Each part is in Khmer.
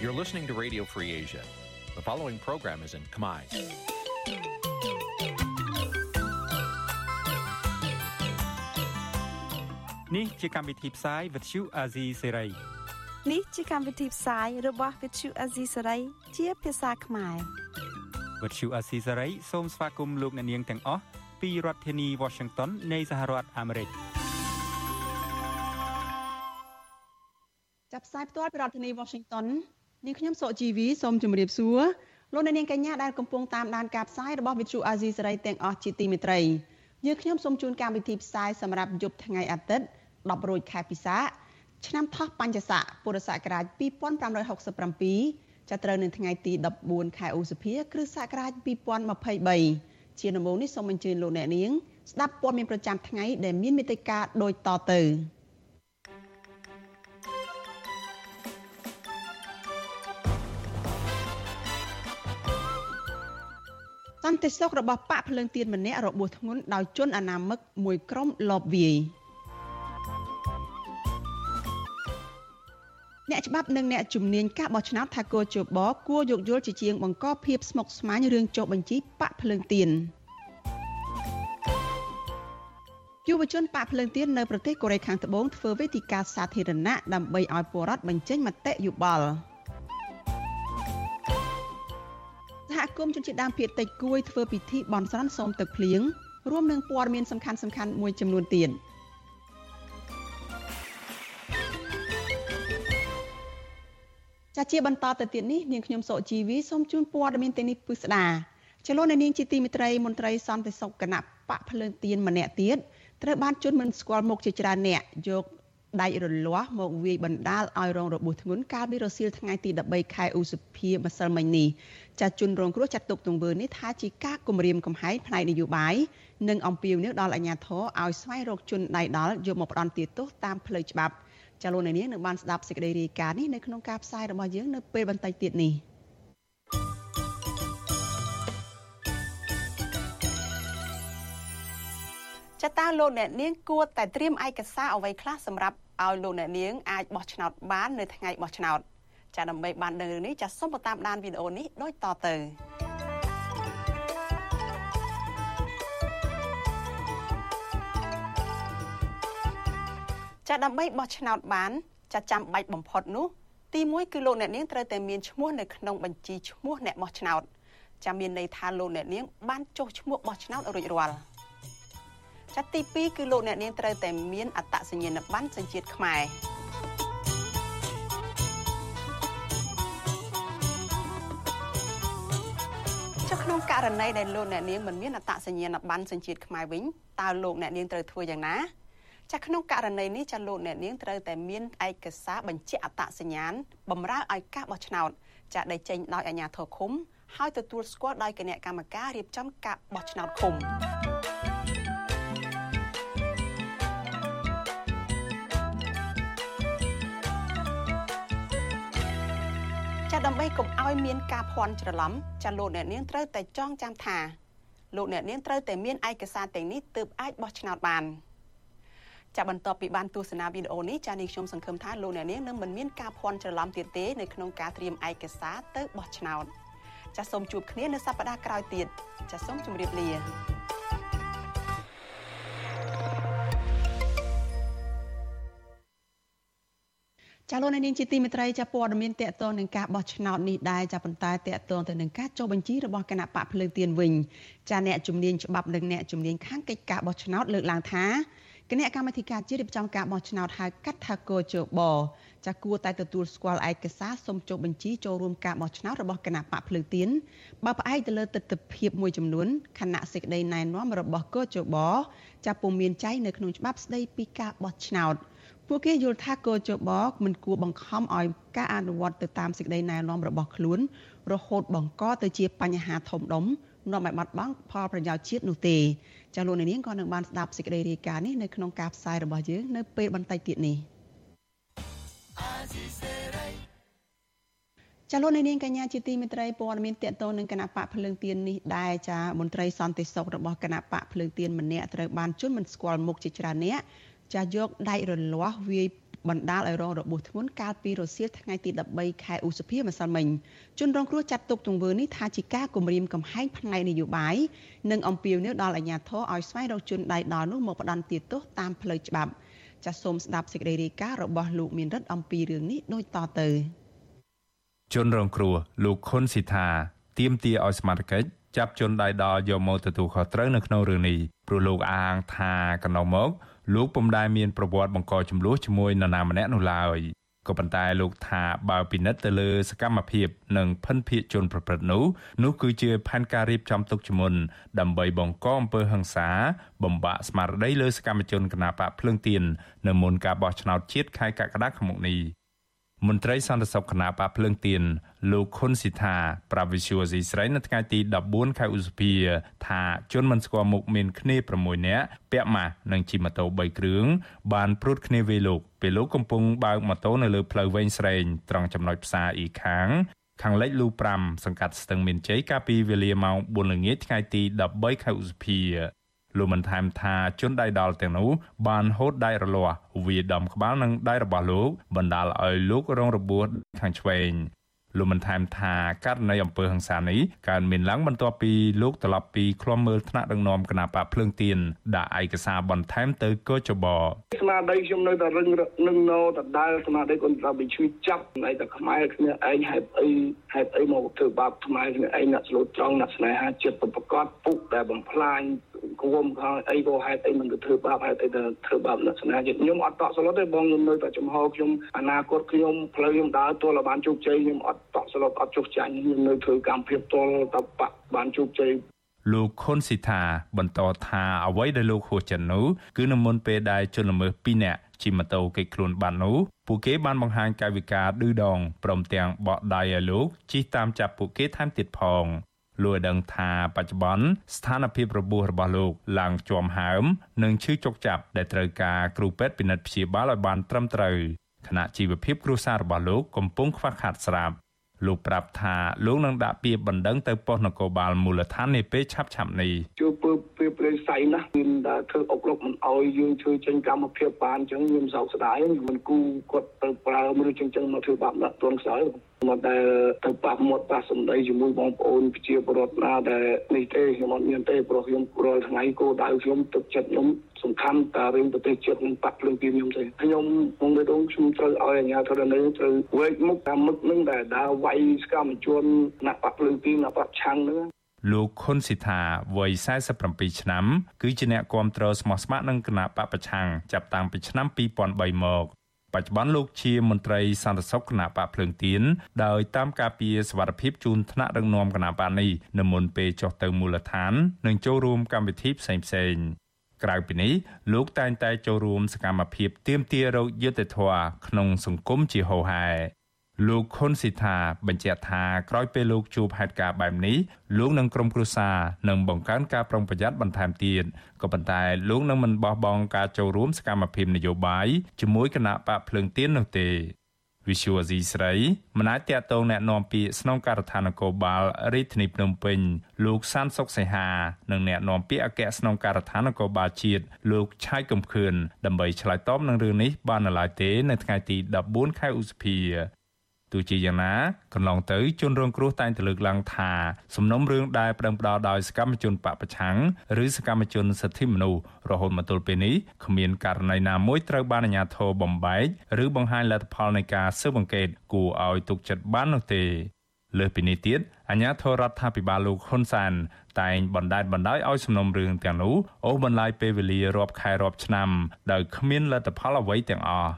You're listening to Radio Free Asia. The following program is in Khmer. Nǐ chi càm bi tiệp xáy vệt chiu a zì sáy. នេះជាកម្មវិធីផ្សាយរបស់ Vithu Azisari ជាភាសាខ្មែរ វត្តឈូអាស៊ីសេរីសូមស្វាគមន៍លោកអ្នកនាងទាំងអស់ពីរដ្ឋធានី Washington នៃសហរដ្ឋអាមេរិក ចាប់ផ្សាយផ្ទាល់ពីរដ្ឋធានី Washington នាងខ្ញុំសុជីវីសូមជម្រាបសួរលោកអ្នកនាងកញ្ញាដែលកំពុងតាមដានការផ្សាយរបស់ Vithu Azisari ទាំងអស់ជាទីមេត្រីយើងខ្ញុំសូមជូនកម្មវិធីផ្សាយសម្រាប់យប់ថ្ងៃអាទិត្យ10រោចខែពិសាឆ្នាំថោះបញ្ញស័កពុរសករាជ2567ចាប់ត្រូវនៅថ្ងៃទី14ខែឧសភា គ្រិស្តសករាជ2023ជាដំបូងនេះសូមអញ្ជើញលោកអ្នកនាងស្ដាប់ព័ត៌មានប្រចាំថ្ងៃដែលមានមេត្តាដូចតទៅ ន្តិសុខរបស់បកភ្លើងទៀនម្នាក់របួសធ្ងន់ដោយជនអនាមិកមួយក្រុមលបវាយអ្នកច្បាប់និងអ្នកជំនាញការបោះឆ្នោតថាគោជបគួរយោគយល់ជាជាងបង្កភាពស្មុគស្មាញរឿងចុះបញ្ជីបាក់ភ្លើងទៀនយុវជនបាក់ភ្លើងទៀននៅប្រទេសកូរ៉េខាងត្បូងធ្វើវេទិកាសាធារណៈដើម្បីឲ្យពលរដ្ឋបញ្ចេញមតិយោបល់ សហគមន៍ជនជាតិដើមភាគតិចគួយធ្វើពិធីបន់ស្រន់សូមទឹកភ្លៀងរួមនឹងព័ត៌មានសំខាន់ៗមួយចំនួនទៀត។ចាជាបន្តទៅទៀតនេះនាងខ្ញុំសុជីវីសូមជូនព័ត៌មានទាំងនេះពិស្ដាចលនានាងជាទីមិត្តរីមន្ត្រីសន្តិសុខគណៈបកភ្លើងទៀនម្នាក់ទៀតត្រូវបានជន់មិនស្គាល់មុខជាច្រើនអ្នកយក ដៃរលាស់មកវាយបណ្ដាលឲ្យរងរបួសធ្ងន់កាលពីរសៀលថ្ងៃទី13ខែឧសភាម្សិលមិញនេះចាជន់រងគ្រោះចាត់ទុកទង្វើនេះថាជាការគំរាមកំហែងផ្នែកនយោបាយនិងអំពាវនាវដល់អាជ្ញាធរឲ្យស្វែងរកជនដៃដល់យកមកផ្ដន្ទាទោសតាមផ្លូវច្បាប់។ចាលោកនាងនឹងបានស្ដាប់សេចក្តីរាយការណ៍នេះនៅក្នុងការផ្សាយរបស់យើងនៅពេលបន្តិចទៀតនេះ ចតាលោកអ្នកនាងគួរតែត្រៀមឯកសារអ្វីខ្លះសម្រាប់ឲ្យលោកអ្នកនាងអាចបោះឆ្នោតបាននៅថ្ងៃបោះឆ្នោតចាដើម្បីបានដឹងរឿងនេះចាសូមតាមដានវីដេអូនេះដូចតទៅចាដើម្បីបោះឆ្នោតបានចាចាំបាច់បំផុតនោះទី1គឺលោកអ្នកនាងត្រូវតែមានឈ្មោះនៅក្នុងបញ្ជីឈ្មោះអ្នកបោះឆ្នោតចាំមានន័យថាលោកអ្នកនាងបានចុះឈ្មោះបោះឆ្នោតរួចរាល់ ចាទី2គឺលោកអ្នកនាងត្រូវតែមានអត្តសញ្ញាណប័ណ្ណសញ្ជាតិខ្មែរចុះក្នុងករណីដែលលោកអ្នកនាងមិនមានអត្តសញ្ញាណប័ណ្ណសញ្ជាតិខ្មែរវិញតើលោកអ្នកនាងត្រូវធ្វើយ៉ាងណាចាក្នុងករណីនេះចាលោកអ្នកនាងត្រូវតែមានឯកសារបញ្ជាក់អត្តសញ្ញាណបំរើឲ្យការបោះឆ្នោតចាដែលចេញដោយអាជ្ញាធរឃុំហើយទទួលស្គាល់ដោយគណៈកម្មការរៀបចំការបោះឆ្នោតឃុំ ដើម្បីកុំឲ្យមានការភ័ន្តច្រឡំចាលោកអ្នកនាងត្រូវតែចងចាំថាលោកអ្នកនាងត្រូវតែមានឯកសារទាំងនេះទើបអាចបោះឆ្នោតបាន។ចាបន្ទាប់ពីបានទស្សនាវីដេអូនេះចានេះខ្ញុំសង្ឃឹមថាលោកអ្នកនាងនឹងមិនមានការភ័ន្តច្រឡំទៀតទេនៅក្នុងការត្រៀមឯកសារទៅបោះឆ្នោតចាសូមជួបគ្នានៅសប្តាហ៍ក្រោយទៀតចាសូមជម្រាបលា ចាលោកនាងជាទីមេត្រីចាព័ត៌មានតកតងនឹងការបោះឆ្នោតនេះដែរចាប៉ុន្តែតកតងទៅនឹងការចុះបញ្ជីរបស់គណៈបកភ្លើងទៀនវិញចាអ្នកជំនាញច្បាប់និងអ្នកជំនាញខាងកិច្ចការបោះឆ្នោតលើកឡើងថាគណៈកម្មាធិការជាតិរៀបចំការបោះឆ្នោតហៅកាត់ថាកោជបចាគួរតែទទួលស្គាល់ឯកសារសុំចុះបញ្ជីចូលរួមការបោះឆ្នោតរបស់គណៈបកភ្លើងទៀនបើផ្អែកទៅលើទស្សនវិជ្ជាមួយចំនួនគណៈសេចក្តីណែនាំរបស់កោជបចាពុំមានចែងនៅក្នុងច្បាប់ស្តីពីការបោះឆ្នោត ពួកគេយល់ថាកោជបមិនគួរបង្ខំឲ្យការអនុវត្តទៅតាមសេចក្តីណែនាំរបស់ខ្លួន រហូតបង្កទៅជាបញ្ហាធំដុំនាំឲ្យបាត់បង់ផលប្រយោជន៍ជាតិនោះទេចាលោកនាងក៏នឹងបានស្ដាប់សេចក្តីរាយការណ៍នេះនៅក្នុងការផ្សាយរបស់យើងនៅពេលបន្តិចទៀតនេះចាលោកនាងកញ្ញាជាទីមេត្រីព័ត៌មានតកតងនឹងគណៈបកភ្លើងទៀននេះដែរចាមន្ត្រីសន្តិសុខរបស់គណៈបកភ្លើងទៀនម្នាក់ត្រូវបានជន់មិនស្គាល់មុខជាច្រើនអ្នក ចាយកដៃរលាស់វាយបណ្ដាលឲ្យរងរបួសធ្ងន់កាលពីរសៀលថ្ងៃទី13ខែឧសភាម្សិលមិញជនរងគ្រោះចាត់ទុកទង្វើនេះថាជាការគំរាមកំហែងផ្នែកនយោបាយនិងអំពាវនាវដល់អាជ្ញាធរឲ្យស្វែងរកជនដៃដល់នោះមកផ្ដន្ទាទោសតាមផ្លូវច្បាប់ចាសសូមស្ដាប់សេចក្តីរាយការណ៍របស់លោកមានរិទ្ធអំពីរឿងនេះដូចតទៅជនរងគ្រោះលោកខុនស៊ីថាទៀមទាឲ្យស្មារតីចាប់ជនដៃដល់យកមកទទួលខុសត្រូវនៅក្នុងរឿងនេះព្រោះលោកអាងថាកន្លងមក លោកពុំដែលមានប្រវត្តិបង្កចំនួនជាមួយនរណាម្នាក់នោះឡើយក៏ប៉ុន្តែលោកថាបើពិនិត្យទៅលើសកម្មភាព និងភិនភាកជនប្រព្រឹត្តនោះនោះគឺជាផែនការរៀបចំទុកជាមុនដើម្បីបង្កអំពើហិង្សាបំបាក់ស្មារតីលើសកម្មជនគណបកភ្លើងទៀននៅមុនការបោះឆ្នោតជាតិខែកក្កដាខាងមុខនេះ មន្ត្រីសន្តិសុខគណៈបកភ្លើងទៀនលោកខុនស៊ីថាប្រាវិសុយស៊ីស្រីនៅថ្ងៃទី14ខែឧសភាថាជនមិនស្គាល់មុខមានគ្នា6នាក់ពាក់ម៉ាស់និងជិះម៉ូតូ3គ្រឿងបានព្រួតគ្នាវេលោកពេលលោកកំពុងបើកម៉ូតូនៅលើផ្លូវវែងស្រេងត្រង់ចំណុចផ្សារអ៊ីខាងខាងលិចលូ5សង្កាត់ស្ទឹងមានជ័យកាលពីវេលាម៉ោង4ល្ងាចថ្ងៃទី13ខែឧសភា លោកបានថែមថាជនដៃដល់ទាំងនោះបានហូតដៃរលាស់វាដំក្បាលនឹងដៃរបស់លោកបណ្ដាលឲ្យលោករងរបួសខាងឆ្វេង លោកបានថែមថាករណីអំពើហិង្សានេះកើតមានឡើងបន្ទាប់ពីលោកត្រឡប់ពីឃ្លាំមើលថ្នាក់ដឹកនាំគណៈបកភ្លើងទៀនដាក់ឯកសារបន្ថែមទៅកោចបស្មារតីខ្ញុំនៅតែរឹងនឹងនៅតែដែលស្មារតីគាត់ថា bị ជួយចាប់ឯតែខ្មែរគ្នាឯងហេតុអីហេតុអីមកធ្វើបាបខ្មែរគ្នាឯងអ្នកស្លូតត្រង់អ្នកស្នេហាចិត្តប្រកបពុកដែលបំផ្លាញគួមខាងអីក៏ហេតុអីមិនទៅធ្វើបាបហេតុអីទៅធ្វើបាបអ្នកស្នេហាចិត្តខ្ញុំអត់តក់ស្លុតទេបងខ្ញុំនៅតែចំហខ្ញុំអនាគតខ្ញុំផ្លូវខ្ញុំដើរទល់ឲ្យបានជោគជ័យខ្ញុំអត់តក់ស្លុតអត់ចុះចាញ់ខ្ញុំនៅធ្វើកម្មភាពទល់តបៈបានជោគជ័យលោកខុនស៊ីថាបន្តថាអ្វីដែលលោកហួសចិននោះគឺនៅមុនពេលដែលជនល្មើស2នាក់ជិះម៉ូតូគេខ្លួនបាននោះពួកគេបានបង្ហាញកាយវិការឌឺដងព្រមទាំងបកដៃឲ្យលោកជិះតាមចាប់ពួកគេថែមទៀតផងលោកឲ្យដឹងថាបច្ចុប្បន្នស្ថានភាពរបួសរបស់លោកឡើងជាំហើមនិងឈឺចុកចាប់ដែលត្រូវការគ្រូពេទ្យពិនិត្យព្យាបាលឲ្យបានត្រឹមត្រូវខណៈជីវភាពគ្រួសាររបស់លោកកំពុងខ្វះខាតស្រាប់ លោកប្រាប់ថាលោកនឹងដាក់ពាក្យបណ្ដឹងទៅប៉ុស្តិ៍នគរបាលមូលដ្ឋាននាពេលឆាប់ៗនេះជួ បពើព្រៃសៃណាស់មានតែធ្វើអុកលុកមិនអោយយើងជួយចេញកម្មភាពបានអញ្ចឹងខ្ញុំសោកស្ដាយមិនគូគាត់ទៅប្រើមនុស្សចឹងចឹងមកធ្វើបាបដាក់ទន់ខ្សោយមកដែលទៅប៉ះមាត់ប៉ះសម្ដីជាមួយបងប្អូនប្រជាពលរដ្ឋណាដែលនេះទេខ្ញុំអត់មានទេព្រោះខ្ញុំរាល់ថ្ងៃគោលដៅខ្ញុំទឹកចិត្តខ្ញុំសំខាន់តារឿងប្រទេសជាតិនឹងបាត់ភ្លើងពីខ្ញុំទេខ្ញុំមកនៅដងខ្ញុំត្រូវឲ្យអាជ្ញាធរនេះត្រូវវែកមុខតាមមុខនឹងដែលដើរវាយស្កម្មជនណាក់បាត់ភ្លើងពីណាក់បាត់ឆាំងនឹង លោកខុនស៊ីថាវ័យ47ឆ្នាំ គឺជាអ្នកគ្រប់គ្រងស្មោះស្ម័គ្រនឹងគណៈបពប្រឆាំងចាប់តាំងពីឆ្នាំ2003មកបច្ចុប្បន្នលោកជាមន្ត្រីសន្តិសុខគណៈបកភ្លើងទៀនដោយតាមការពីសវត្ថភាពជូនថ្នាក់ដឹកនាំគណៈបកនេះនៅមុនពេលចុះទៅមូលដ្ឋាននិងចូលរួមកម្មវិធីផ្សេងផ្សេងក្រៅពីនេះលោកតែងតែចូលរួមសកម្មភាពទាមទាររោគយុត្តិធម៌ក្នុងសង្គមជាហូរហែ លោកខុនស៊ីថាបញ្ជាក់ថាក្រោយពេលលោកជួបហេតុការណ៍បែបនេះលោកនិងក្រុមគ្រួសារនឹងបង្កើនការប្រុងប្រយ័ត្នបន្ថែមទៀតក៏ប៉ុន្តែលោកនឹងមិនបោះបង់ការចូលរួមសកម្មភាពនយោបាយជាមួយគណៈបកភ្លើងទៀននោះទេវិសុវអាស៊ីស្រីមិនអាចតាក់ទងแนะនាំពាក្យស្នងការដ្ឋាននគរបាលរាជធានីភ្នំពេញលោកសានសុកសីហានិងแนะនាំពាក្យអគ្គស្នងការដ្ឋាននគរបាលជាតិលោកឆៃកំខឿនដើម្បីឆ្លើយតបនឹងរឿងនេះបាននៅឡើយទេនៅថ្ងៃទី14ខែឧសភា ទោះជាយ៉ាងណាកន្លងទៅជនរងគ្រោះតែងតែលើកឡើងថាសំណុំរឿងដែលប្រឹងផ្ដោតដោយសកម្មជនបពប្រឆាំងឬសកម្មជនសិទ្ធិមនុស្សរហូតមកទល់ពេលនេះគ្មានករណីណាមួយត្រូវបានអាជ្ញាធរបំបែកឬបង្ហាញលទ្ធផលនៃការស៊ើបអង្កេតគួរឲ្យទុកចិត្តបាននោះទេលើសពីនេះទៀតអាជ្ញាធររដ្ឋាភិបាលលោកហ៊ុនសាន តែងបណ្តែតបណ្តោយឲ្យសំណុំរឿងទាំងនោះអូសបន្លាយពេលវេលារាប់ខែរាប់ឆ្នាំដោយគ្មានលទ្ធផលអ្វីទាំងអស់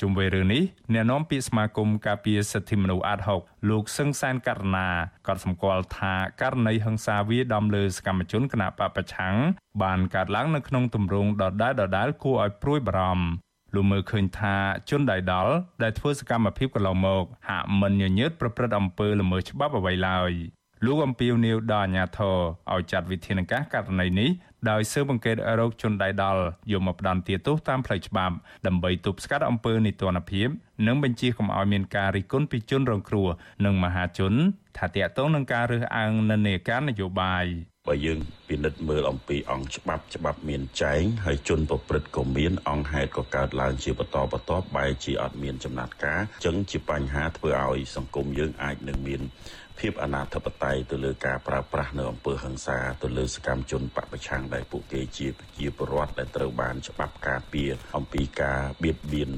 ជុំវិញរឿងនេះអ្នកនាំពាក្យសមាគមការពារសិទ្ធិមនុស្សអាត6លោកសឹងសានករណាក៏សម្គាល់ថាករណីហិង្សាវាដំលើសកម្មជនគណបកប្រឆាំងបានកើតឡើងនៅក្នុងទម្រង់ដដែលដដែលគួរឲ្យព្រួយបារម្ភលោកមើលឃើញថាជនដៃដល់ដែលធ្វើសកម្មភាពកន្លងមកហាក់មិនញញើតប្រព្រឹត្តអំពើល្មើសច្បាប់អ្វីឡើយលោកអំពីវនីវដល់អាជ្ញាធរឲ្យចាត់វិធានការករណីនេះ ដោយស៊ើបអង្កេតរោគជនដៃដល់យកមកផ្ដន្ទាទោសតាមផ្លូវច្បាប់ដើម្បីទប់ស្កាត់អំពើនីតិរដ្ឋភាពនិងបញ្ជាកុំឲ្យមានការរិះគន់ពីជនរងគ្រោះនិងមហាជន ថាតាក់ទងនឹងការរើសអើងនិន្នាការនយោបាយបើយើងពិនិត្យមើលអំពីអង្គច្បាប់ច្បាប់មានចែងហើយជនប្រព្រឹត្តក៏មានអង្គហេតុក៏កើតឡើងជាបន្តបន្ទាប់បែរជាអត់មានចំណាត់ការអញ្ចឹងជាបញ្ហាធ្វើឲ្យសង្គមយើងអាចនឹងមាន ភាពអនាធិបតេយ្យទៅលើការប្រើប្រាស់នៅអំពើហិង្សាទៅលើសកម្មជនបពប្រឆាំងដែលពួកគេជាប្រជាពលរដ្ឋដែលត្រូវបានច្បាប់ការពារអំពីការបៀតបៀន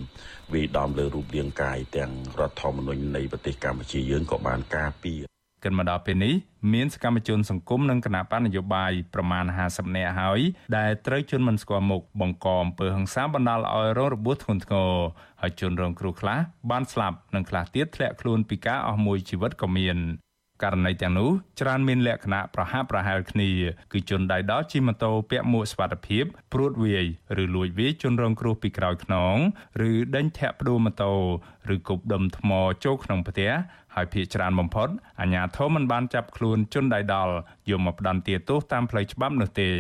វាយដំលើរូបរាងកាយទាំងរដ្ឋធម្មនុញ្ញនៃប្រទេសកម្ពុជាយើងក៏បានការពារគិតមកដល់ពេលនេះមានសកម្មជនសង្គមនិងគណៈបកនយោបាយប្រមាណ50នាក់ហើយដែលត្រូវជន់មិនស្គាល់មុខបង្កអំពើហិង្សាបណ្ដាលឲ្យរងរបួសធ្ងន់ធ្ងរហើយជនរងគ្រោះខ្លះបានស្លាប់និងខ្លះទៀតធ្លាក់ខ្លួនពីការអស់មួយជីវិតក៏មាន ករណីទាំងនោះច្រើនមានលក្ខណៈប្រហាក់ប្រហែលគ្នាគឺជនដៃដល់ជិះម៉ូតូពាក់មួកសុវត្ថិភាពព្រួតវាយឬលួចវាយជនរងគ្រោះពីក្រោយខ្នងឬដេញធាក់ផ្ដួលម៉ូតូឬគប់ដុំថ្មចូលក្នុងផ្ទះហើយភ ieck ច្រើនបំផុតអាជ្ញាធរមិនបានចាប់ខ្លួនជនដៃដល់យកមកផ្ដន្ទាទោសតាមផ្លូវច្បាប់នោះទេ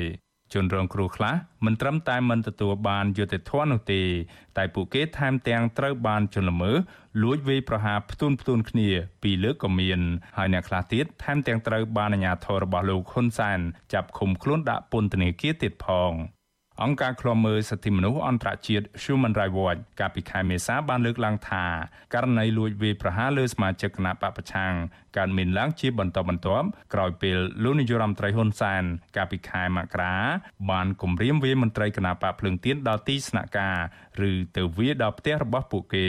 ជនរងគ្រោះខ្លះមិនត្រឹមតែមិនទទួលបានយុត្តិធម៌នោះទេ តែពួកគេថែមទាំងត្រូវបានជន់ល្មើសលួចវាយប្រហារផ្ទួនផ្ទួនគ្នាពីរលើកក៏មានហើយអ្នកខ្លះទៀតថែមទាំងត្រូវបានអាជ្ញាធររបស់លោកហ៊ុនសែនចាប់ឃុំខ្លួនដាក់ពន្ធនាគារទៀតផង។ អង្គការឃ្លាំមើលសិទ្ធិមនុស្សអន្តរជាតិ Human Rights Watch កាលពីខែមេសាបានលើកឡើងថាករណីលួចវាយប្រហារលើសមាជិកគណៈបពប្រឆាំងកើតមានឡើងជាបន្តបន្ទាប់ក្រោយពេលលោកនាយរដ្ឋមន្ត្រីហ៊ុនសែនកាលពីខែមករាបានគម្រាមវាយមន្ត្រីគណៈបកភ្លើងទៀនដល់ទីស្នាក់ការឬទៅវាយដល់ផ្ទះរបស់ពួកគេ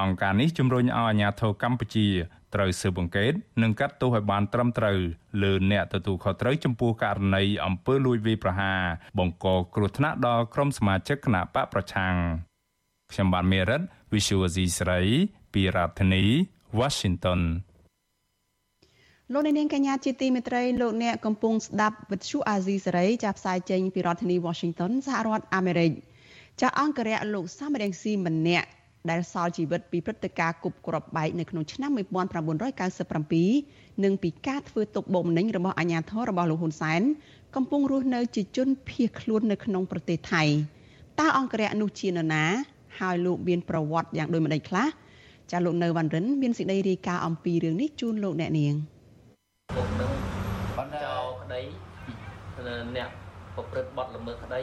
អង្គការនេះជំរុញឲ្យអាជ្ញាធរកម្ពុជាត្រូវស៊ើបអង្កេតនិងកាត់ទោសឲ្យបានត្រឹមត្រូវលើអ្នកទទួលខុសត្រូវចំពោះករណីអំពើលួចវាយប្រហារបង្កគ្រោះថ្នាក់ដល់ក្រុមសមាជិកគណៈបកប្រឆាំងខ្ញុំបានមេរិត Visual C ស្រីពីរដ្ឋធានី Washington លោកនាងកញ្ញាជាទីមេត្រីលោកអ្នកកំពុងស្ដាប់វិទ្យុអាស៊ីសេរីចាប់ផ្សាយចេញពីរដ្ឋធានី Washington សហរដ្ឋអាមេរិកចាអង្គរៈលោកសំរងស៊ីម្នាក់ ដែលសល់ជីវិតពីព្រឹត្តិការណ៍គប់គ្រាប់បែកនៅក្នុងឆ្នាំ1997និងពីការធ្វើទុកបុកម្នេញរបស់អាជ្ញាធររបស់លោកហ៊ុនសែនកំពុងរស់នៅជាជនភៀសខ្លួននៅក្នុងប្រទេសថៃតើអង្គរៈនោះជានរណាហើយលោកមានប្រវត្តិយ៉ាងដូចម្តេចខ្លះចាលោកនៅវ៉ាន់រិនមានសេចក្តីរាយការណ៍អំពីរឿងនេះជូនលោកអ្នកនាងលោកនឹងចោលក្តីអ្នកប្រព្រឹត្តបទល្មើសក្តី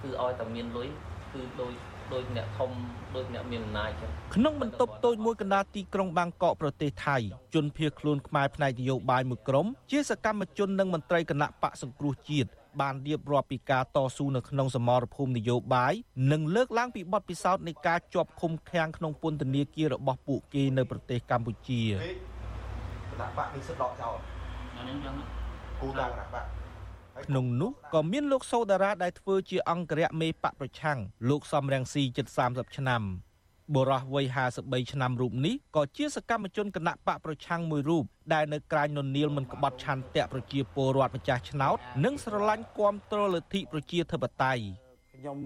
គឺឲ្យតែមានលុយគឺដោយ ដូចអ្នកធំដូចអ្នកមានអំណាចចឹងក្នុងបន្ទប់តូចមួយកណ្ដាលទីក្រុងបាងកកប្រទេសថៃជនភៀសខ្លួនខ្មែរផ្នែកនយោបាយមួយក្រុមជាសកម្មជននិងមន្ត្រីគណៈបកសង្គ្រោះជាតិបានរៀបរាប់ពីការតស៊ូនៅក្នុងសមរភូមិនយោបាយនិងលើកឡើងពីបទពិសោធន៍នៃការជាប់ឃុំឃាំងក្នុងពន្ធនាគាររបស់ពួកគេនៅប្រទេសកម្ពុជាគណៈបកនេះសិទ្ធដកចោលអញ្ចឹងគូតាគណៈបក ក្នុងនោះក៏មានលោកសូដារ៉ាដែលធ្វើជាអង្គរៈមេបកប្រឆាំងលោកសំរងស៊ីជិត30ឆ្នាំបុរសវ័យ53ឆ្នាំរូបនេះក៏ជាសកម្មជនគណៈបកប្រឆាំងមួយរូបដែលនៅក្រៅននៀលមិនក្បត់ឆន្ទៈប្រជាពលរដ្ឋម្ចាស់ឆ្នោតនិងស្រឡាញ់គាំទ្រលទ្ធិប្រជាធិបតេយ្យខ្ញុំ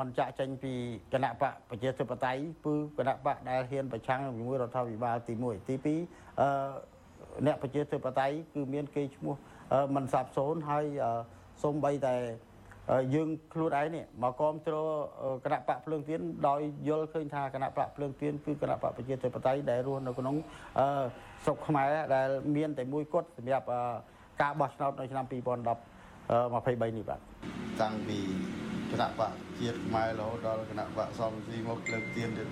មិនចាក់ចេញពីគណៈបកប្រជាធិបតេយ្យគឺគណៈបកដែលហ៊ានប្រឆាំងជាមួយរដ្ឋាភិបាលទី1ទី2អឺអ្នកប្រជាធិបតេយ្យគឺមានគេឈ្មោះ មិនសាបសូន្យហើយសូម្បីតែយើងខ្លួនឯងនេះមកគ្រប់គ្រងគណៈបកភ្លើងទៀនដោយយល់ឃើញថាគណៈបកភ្លើងទៀនគឺគណៈបកប្រជាធិបតេយ្យដែលរស់នៅក្នុងស្រុកខ្មែរដែលមានតែមួយគត់សម្រាប់ការបោះឆ្នោតនៅឆ្នាំ2010 23នេះបាទតាំងពីគណៈបកជាតិខ្មែររហូតដល់គណៈបកសំស៊ីមកភ្លើងទៀនទៀត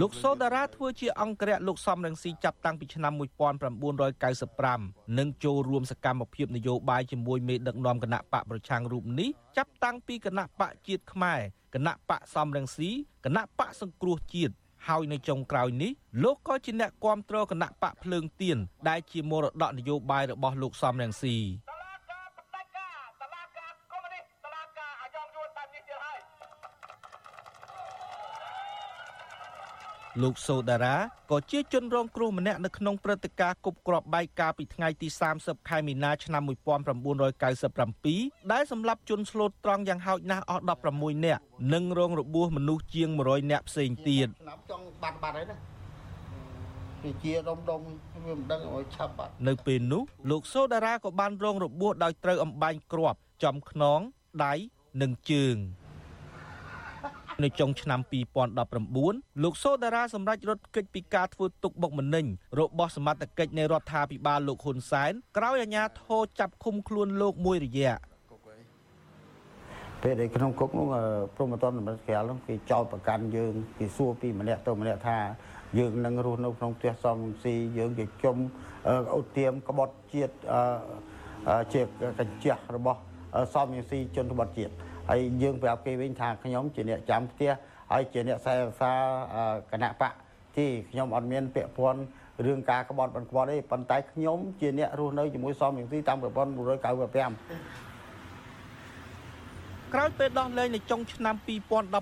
លោកសូដារ៉ាធ្វើជាអង្គរៈលោកសំរងស៊ីចាប់តាំងពីឆ្នាំ1995និងចូលរួមសកម្មភាពនយោបាយជាមួយមេដឹកនាំគណៈបកប្រឆាំងរូបនេះចាប់តាំងពីគណៈបកជាតិខ្មែរគណៈបកសំរងស៊ីគណៈបកសង្គ្រោះជាតិហើយនៅចុងក្រោយនេះលោកក៏ជាអ្នកគ្រប់គ្រងគណៈបកភ្លើងទៀនដែលជាមរតកនយោបាយរបស់លោកសំរងស៊ី លោកសូដារ៉ាក៏ជាជនរងគ្រោះម្នាក់នៅក្នុងព្រឹត្តិការណ៍គប់គ្រាប់បែកកាលពីថ្ងៃទី30ខែមីនាឆ្នាំ1997ដែលសម្លាប់ជនស្លូតត្រង់យ៉ាងហោចណាស់អស់16នាក់និងរងរបួសមនុស្សជាង100នាក់ផ្សេងទៀតចង់បាត់បាត់ហើយណាវាជាដុំដុំវាមិនដឹងឲ្យឆាប់បាត់នៅពេលនោះលោកសូដារ៉ាក៏បានរងរបួសដោយត្រូវអំបែងគ្រាប់ចំខ្នងដៃនិងជើង នៅចុងឆ្នាំ2019លោកសូដារ៉ាសម្រេចរត់គេចពីការធ្វើទុកបុកម្នេញរបស់សមត្ថកិច្ចនៃរដ្ឋាភិបាលលោកហ៊ុនសែនក្រោយអាជ្ញាធរចាប់ឃុំខ្លួនលោកមួយរយៈពេលដែលក្នុងគុកនោះព្រមតនសម្រាប់ក្រៅនោះគេចោទប្រកាន់យើងគេសួរពីម្នាក់ទៅម្នាក់ថាយើងនឹងរស់នៅក្នុងផ្ទះសំស៊ីយើងជាជុំឧទាមក្បត់ជាតិជាកញ្ចះរបស់សំស៊ីជនក្បត់ជាតិ ហើយយើងប្រាប់គេវិញថាខ្ញុំជាអ្នកចាំផ្ទះហើយជាអ្នកខ្សែភាសាគណៈបកទីខ្ញុំអត់មានពាក់ព័ន្ធរឿងការក្បត់មិនក្បត់ទេប៉ុន្តែខ្ញុំជាអ្នករស់នៅជាមួយសំរងស៊ីតាមប្រព័ន្ធ1995ក្រោយពេលដោះលែងនៅចុងឆ្នាំ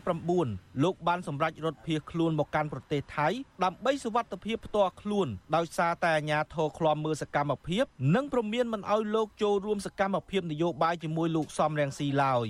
2019លោកបានសម្រេចរត់ភៀសខ្លួនមកកាន់ប្រទេសថៃដើម្បីសុវត្ថិភាពផ្ទាល់ខ្លួនដោយសារតែអាជ្ញាធរឃ្លាំមើលសកម្មភាព និងព្រមានមិនអោយលោកចូលរួមសកម្មភាពនយោបាយជាមួយលោកសំរងស៊ីឡើយ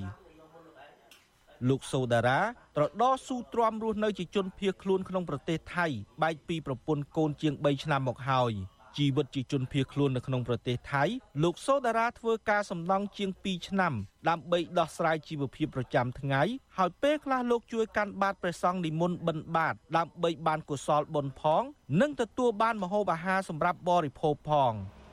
លោកសូដារ៉ាត្រដោស៊ូទ្រាំរស់នៅជាជនភៀសខ្លួនក្នុងប្រទេសថៃបែកពីប្រពន្ធកូនជាង3ឆ្នាំមកហើយ។ជីវិតជាជនភៀសខ្លួននៅក្នុងប្រទេសថៃលោកសូដារ៉ាធ្វើការសំណង់ជាង2ឆ្នាំដើម្បីដោះស្រាយជីវភាពប្រចាំថ្ងៃហើយពេលខ្លះលោកជួយកាន់បាតព្រះសង្ឃនិមន្តបិណ្ឌបាតដើម្បីបានកុសលបុណ្យផង និងទទួលបានម្ហូបអាហារសម្រាប់បរិភោគផង។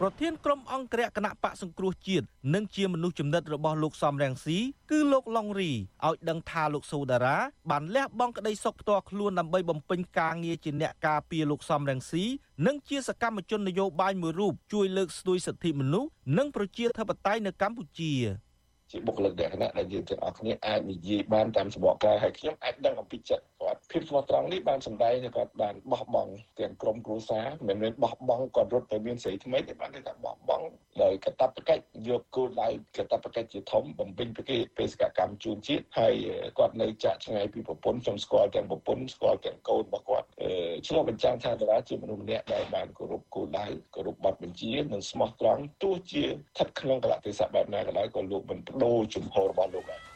ប្រធានក្រុមអង្គរៈគណៈបកសង្គ្រោះជាតិនិងជាមនុស្សចំណិតរបស់លោកសំរងស៊ីគឺលោកឡុងរីឲ្យដឹងថាលោកសូដារ៉ាបានលះបង់ក្តីសុខផ្ទាល់ខ្លួនដើម្បីបំពេញការងារជាអ្នកការពារលោកសំរងស៊ីនិងជាសកម្មជននយោបាយមួយរូបជួយលើកស្ទួយសិទ្ធិមនុស្សនិងប្រជាធិបតេយ្យនៅកម្ពុជាជាបុគ្គលិកលក្ខណៈដែលយើងទាំងអស់គ្នាអាចនិយាយបានតាមសម្បកកាយហើយខ្ញុំអាចដឹងអំពីចិត្ត គាត់ភាពស្មោះត្រង់នេះបានសម្ដែងថាគាត់បានបោះបង់ទាំងក្រុមគ្រួសារមិនមែនបោះបង់គាត់រត់ទៅមានស្រីថ្មីទេបានថាបោះបង់ដោយកតបកិច្ចយកគោលដៅកតបកិច្ចជាធំបំពេញពីបេសកកម្មជូនជាតិហើយគាត់នៅចាក់ឆ្ងាយពីប្រពន្ធខ្ញុំស្គាល់ទាំងប្រពន្ធស្គាល់ទាំងកូនរបស់គាត់ឆ្លុះបញ្ចាំងថាតារាជាមនុស្សម្នាក់ដែលបានគោរពគោលដៅគោរពបទបញ្ជានិងស្មោះត្រង់ទោះជាស្ថិតក្នុងកលៈទេសៈបែបណាក៏ដោយក៏លោកមិនបដូរជំហររបស់លោកដែរ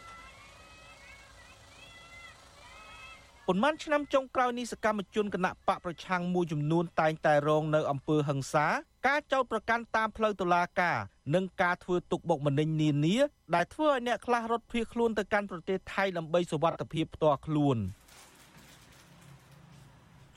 ប៉ុន្មានឆ្នាំចុងក្រោយនេះសកម្មជនគណៈបកប្រឆាំងមួយចំនួនតែងតែរងនៅអំពើហិង្សា ការចោទប្រកាន់តាមផ្លូវតុលាការនិងការធ្វើទុកបុកម្នេញនានាដែលធ្វើឲ្យអ្នកខ្លះរត់ភៀសខ្លួនទៅកាន់ប្រទេសថៃដើម្បីសុវត្ថិភាពផ្ទាល់ខ្លួន។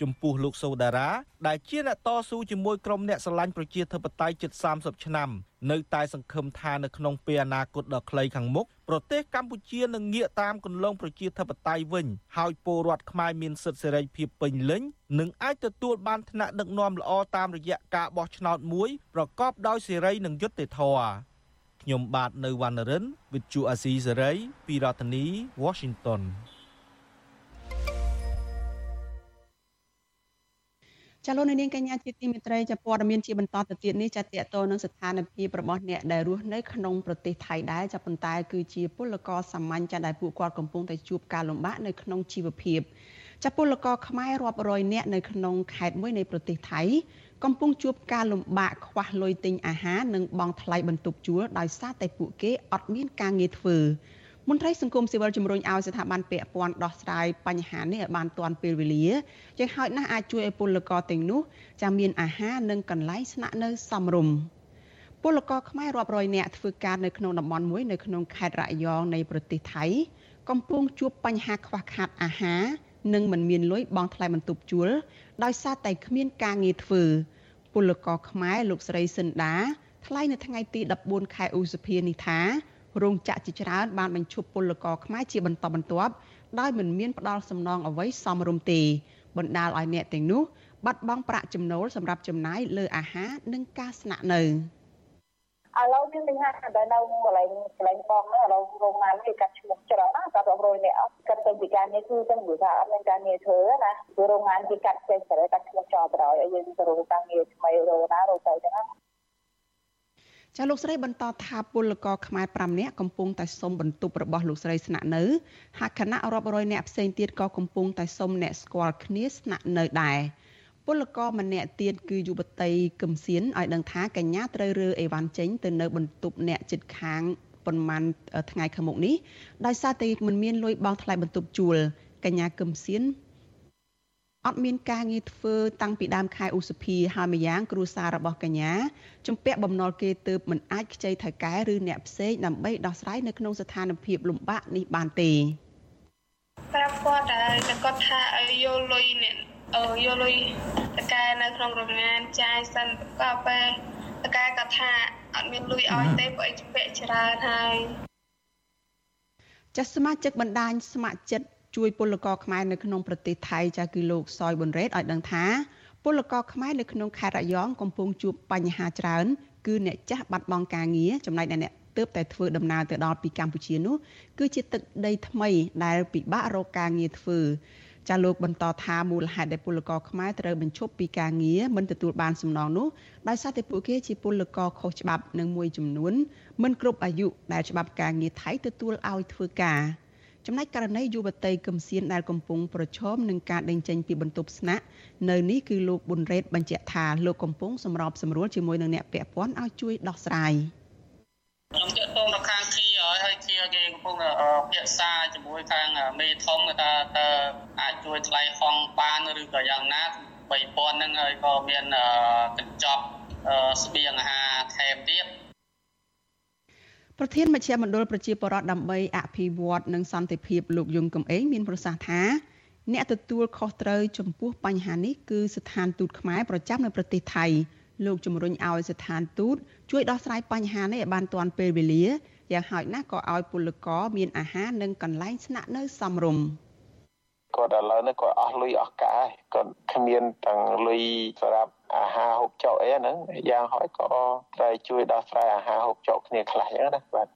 ចំពោះលោកសូដារ៉ាដែលជាអ្នកតស៊ូជាមួយក្រុមអ្នកស្រឡាញ់ប្រជាធិបតេយ្យជិត30ឆ្នាំ នៅតែសង្ឃឹមថានៅក្នុងពេលអនាគតដ៏ខ្លីខាងមុខប្រទេសកម្ពុជានឹងងាកតាមគន្លងប្រជាធិបតេយ្យវិញហើយពលរដ្ឋខ្មែរមានសិទ្ធិសេរីភាពពេញលេញនិងអាចទទួលបានឋានៈដឹកនាំល្អតាមរយៈការបោះឆ្នោតមួយប្រកបដោយសេរីនិងយុត្តិធម៌ខ្ញុំបាទនៅវណ្ណរិន With Chu Azizi Saray ពីរដ្ឋធានី Washington ចាលោកនាងកញ្ញាជាទីមេត្រីចាព័ត៌មានជាបន្តទៅទៀតនេះចាតកតនឹងស្ថានភាពរបស់អ្នកដែលរស់នៅក្នុងប្រទេសថៃដែរចាប៉ុន្តែគឺជាពលករសាមញ្ញចាដែលពួកគាត់កំពុងតែជួបការលំបាកនៅក្នុងជីវភាពចាពលករខ្មែររាប់រយនាក់នៅក្នុងខេត្តមួយនៃប្រទេសថៃកំពុងជួបការលំបាកខ្វះលុយទិញអាហារនិងបង់ថ្លៃបន្ទប់ជួលដោយសារតែពួកគេអត់មានការងារធ្វើ មន្ត្រីសង្គមស៊ីវិលជំរុញឲ្យស្ថាប័នពាក់ព័ន្ធដោះស្រាយបញ្ហានេះឲ្យបានទាន់ពេលវេលាជាហោចណាស់អាចជួយឲ្យពលករទាំងនោះចាំមានអាហារនិងកន្លែងស្នាក់នៅសមរម្យពលករខ្មែររាប់រយនាក់ធ្វើការនៅក្នុងតំបន់មួយនៅក្នុងខេត្តរយងនៃប្រទេសថៃកំពុងជួបបញ្ហាខ្វះខាតអាហារនិងមិនមានលុយបង់ថ្លៃបន្ទប់ជួលដោយសារតែគ្មានការងារធ្វើពលករខ្មែរលោកស្រីសិនដាថ្លែងនៅថ្ងៃទី14ខែឧសភានេះថា រោងចក្រជាច្រើនបានបញ្ឈប់ពលករខ្មែរជាបន្តបន្ទាប់ដោយមិនមានផ្ដល់សំណងអ្វីសមរម្យទេបណ្ដាលឲ្យអ្នកទាំងនោះបាត់បង់ប្រាក់ចំណូលសម្រាប់ចំណាយលើអាហារនិងការស្នាក់នៅឥឡូវមានបញ្ហាដែលនៅកន្លែងកន្លែងបងនោះឥឡូវរោងបានគេកាត់ឈ្មោះច្រើនណាកាត់រាប់រយនាក់កាត់ទៅពីការងារគឺចឹងព្រោះថាអត់មានការងារធ្វើណាព្រោះរោងងานគេកាត់ចេញតែកាត់ឈ្មោះចោលបណ្ដោយឲ្យយើងទៅរកការងារថ្មីរកណារកទៅចឹងណា ចាលោកស្រីបន្តថាពលករខ្មែរ5នាក់កំពុងតែសុំបន្ទប់របស់លោកស្រីស្នាក់នៅហើយគណៈរាប់រយនាក់ផ្សេងទៀតក៏កំពុងតែសុំអ្នកស្គាល់គ្នាស្នាក់នៅដែរពលករម្នាក់ទៀតគឺយុវតីកឹមសៀនឲ្យដឹងថាកញ្ញាត្រូវរើអេវ៉ាន់ចេញទៅនៅបន្ទប់អ្នកចិត្តខាងប៉ុន្មានថ្ងៃខាងមុខនេះដោយសារតែមិនមានលុយបង់ថ្លៃបន្ទប់ជួលកញ្ញាកឹមសៀន អត់មានការងារធ្វើតាំងពីដើមខែឧសភាហើយម្យ៉ាងគ្រួសាររបស់កញ្ញាជំពាក់បំណុលគេទើបមិនអាចខ្ចីថៅកែឬអ្នកផ្សេងដើម្បីដោះស្រាយនៅក្នុងស្ថានភាពលំបាកនេះបានទេប្រាប់គាត់តែគាត់ថាឲ្យយកលុយនេះអឺយកលុយតកែនៅក្នុងរោងងានចាយសិនក៏ពេលតកែគាត់ថាអត់មានលុយឲ្យទេព្រោះអីជំពាក់ច្រើនហើយចាស់សមាជិកបណ្ដាញស្ម័គ្រចិត្ត ជួយពលករខ្មែរនៅក្នុងប្រទេសថៃចាគឺលោកសយប៊ុនរ៉េតឲ្យដឹងថាពលករខ្មែរនៅក្នុងខេត្តរយងកំពុងជួបបញ្ហាច្រើន គឺអ្នកចាស់បាត់បង់ការងារចំណែកអ្នកទើបតែធ្វើដំណើរទៅដល់ពីកម្ពុជានោះគឺជាទឹកដីថ្មីដែលពិបាករកការងារធ្វើចាលោកបន្តថាមូលហេតុដែលពលករខ្មែរត្រូវបញ្ឈប់ពីការងារមិនទទួលបានសំណងនោះដោយសារតែពួកគេជាពលករខុសច្បាប់និងមួយចំនួនមិនគ្រប់អាយុដែលច្បាប់ការងារថៃទទួលឲ្យធ្វើការ ចំណែកករណីយុវតីកឹមសៀនដែលកំពុងប្រឈមនឹងការដេញចេញពីបន្ទប់ស្នាក់នៅនេះគឺលោកប៊ុនរ៉េតបញ្ជាក់ថាលោកកំពុងសម្របសម្រួលជាមួយនឹងអ្នកពាក់ព័ន្ធឲ្យជួយដោះស្រាយខ្ញុំតាក់ទងទៅខាងគីហើយហើយគីគេកំពុងភាសាជាមួយខាងមេធំគេថាតើអាចជួយថ្លៃហងបានឬក៏យ៉ាងណា3000ហ្នឹងហើយក៏មានកញ្ចប់ស្បៀងអាហារថែមទៀត ប្រធានមជ្ឈមណ្ឌលប្រជាពលរដ្ឋដើម្បីអភិវឌ្ឍនិងសន្តិភាពលោកយងកំឯងមានប្រសាសន៍ថាអ្នកទទួលខុសត្រូវចំពោះបញ្ហានេះគឺស្ថានទូតខ្មែរប្រចាំនៅប្រទេសថៃលោកជំរុញឲ្យស្ថានទូតជួយដោះស្រាយបញ្ហានេះឲ្យបានទាន់ពេលវេលាយ៉ាងហោចណាស់ក៏ឲ្យពលករមានអាហារនិងកន្លែងស្នាក់នៅសមរម្យគាត់ឥឡូវនេះគាត់អស់លុយអស់កាយគាត់គ្មានទាំងលុយសម្រាប់ អាហារហូបចុកអីហ្នឹងយ៉ាងហោចក៏ត្រូវជួយដោះស្រាយអាហារហូបចុកគ្នាខ្លះអញ្ចឹងណាបាទ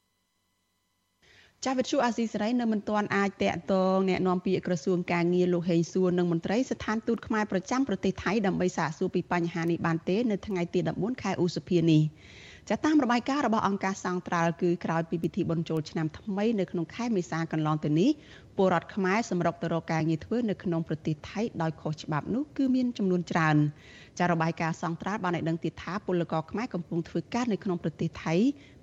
ចាស់វិទ្យុអាស៊ីសេរីនៅមិនទាន់អាចតាក់ទងแนะនាំពាក្យក្រសួងការងារលោកហេងសួរនិងមន្ត្រីស្ថានទូតខ្មែរប្រចាំប្រទេសថៃដើម្បីសាកសួរពីបញ្ហានេះបានទេនៅថ្ងៃទី14ខែឧសភានេះចាតាមរបាយការណ៍របស់អង្គការសង្ត្រាល់គឺក្រោយពីពិធីបុណ្យចូលឆ្នាំថ្មីនៅក្នុងខែមេសាកន្លងទៅនេះពលរដ្ឋខ្មែរសម្រុកទៅរកការងារធ្វើនៅក្នុងប្រទេសថៃដោយខុសច្បាប់នោះគឺមានចំនួនច្រើន ចាររបាយការណ៍សង្ត្រាល់បានឲ្យដឹងទៀតថាពលករខ្មែរកំពុងធ្វើការនៅក្នុងប្រទេសថៃ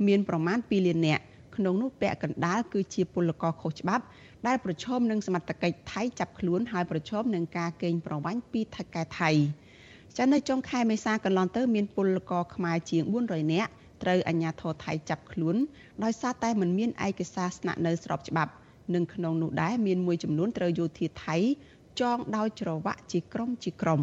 មានប្រមាណ2លាននាក់ក្នុងនោះពាក់កណ្ដាលគឺជាពលករខុសច្បាប់ដែលប្រឈមនឹងសមត្ថកិច្ចថៃចាប់ខ្លួនហើយប្រឈមនឹងការកេងប្រវ័ញ្ចពីថៃកែថៃចានៅចុងខែមេសាកន្លងទៅមានពលករខ្មែរជាង400នាក់ត្រូវអាជ្ញាធរថៃចាប់ខ្លួនដោយសារតែមិនមានឯកសារស្នាក់នៅស្របច្បាប់និងក្នុងនោះដែរមានមួយចំនួនត្រូវយោធាថៃចងដោយច្រវាក់ជាក្រុមជាក្រុម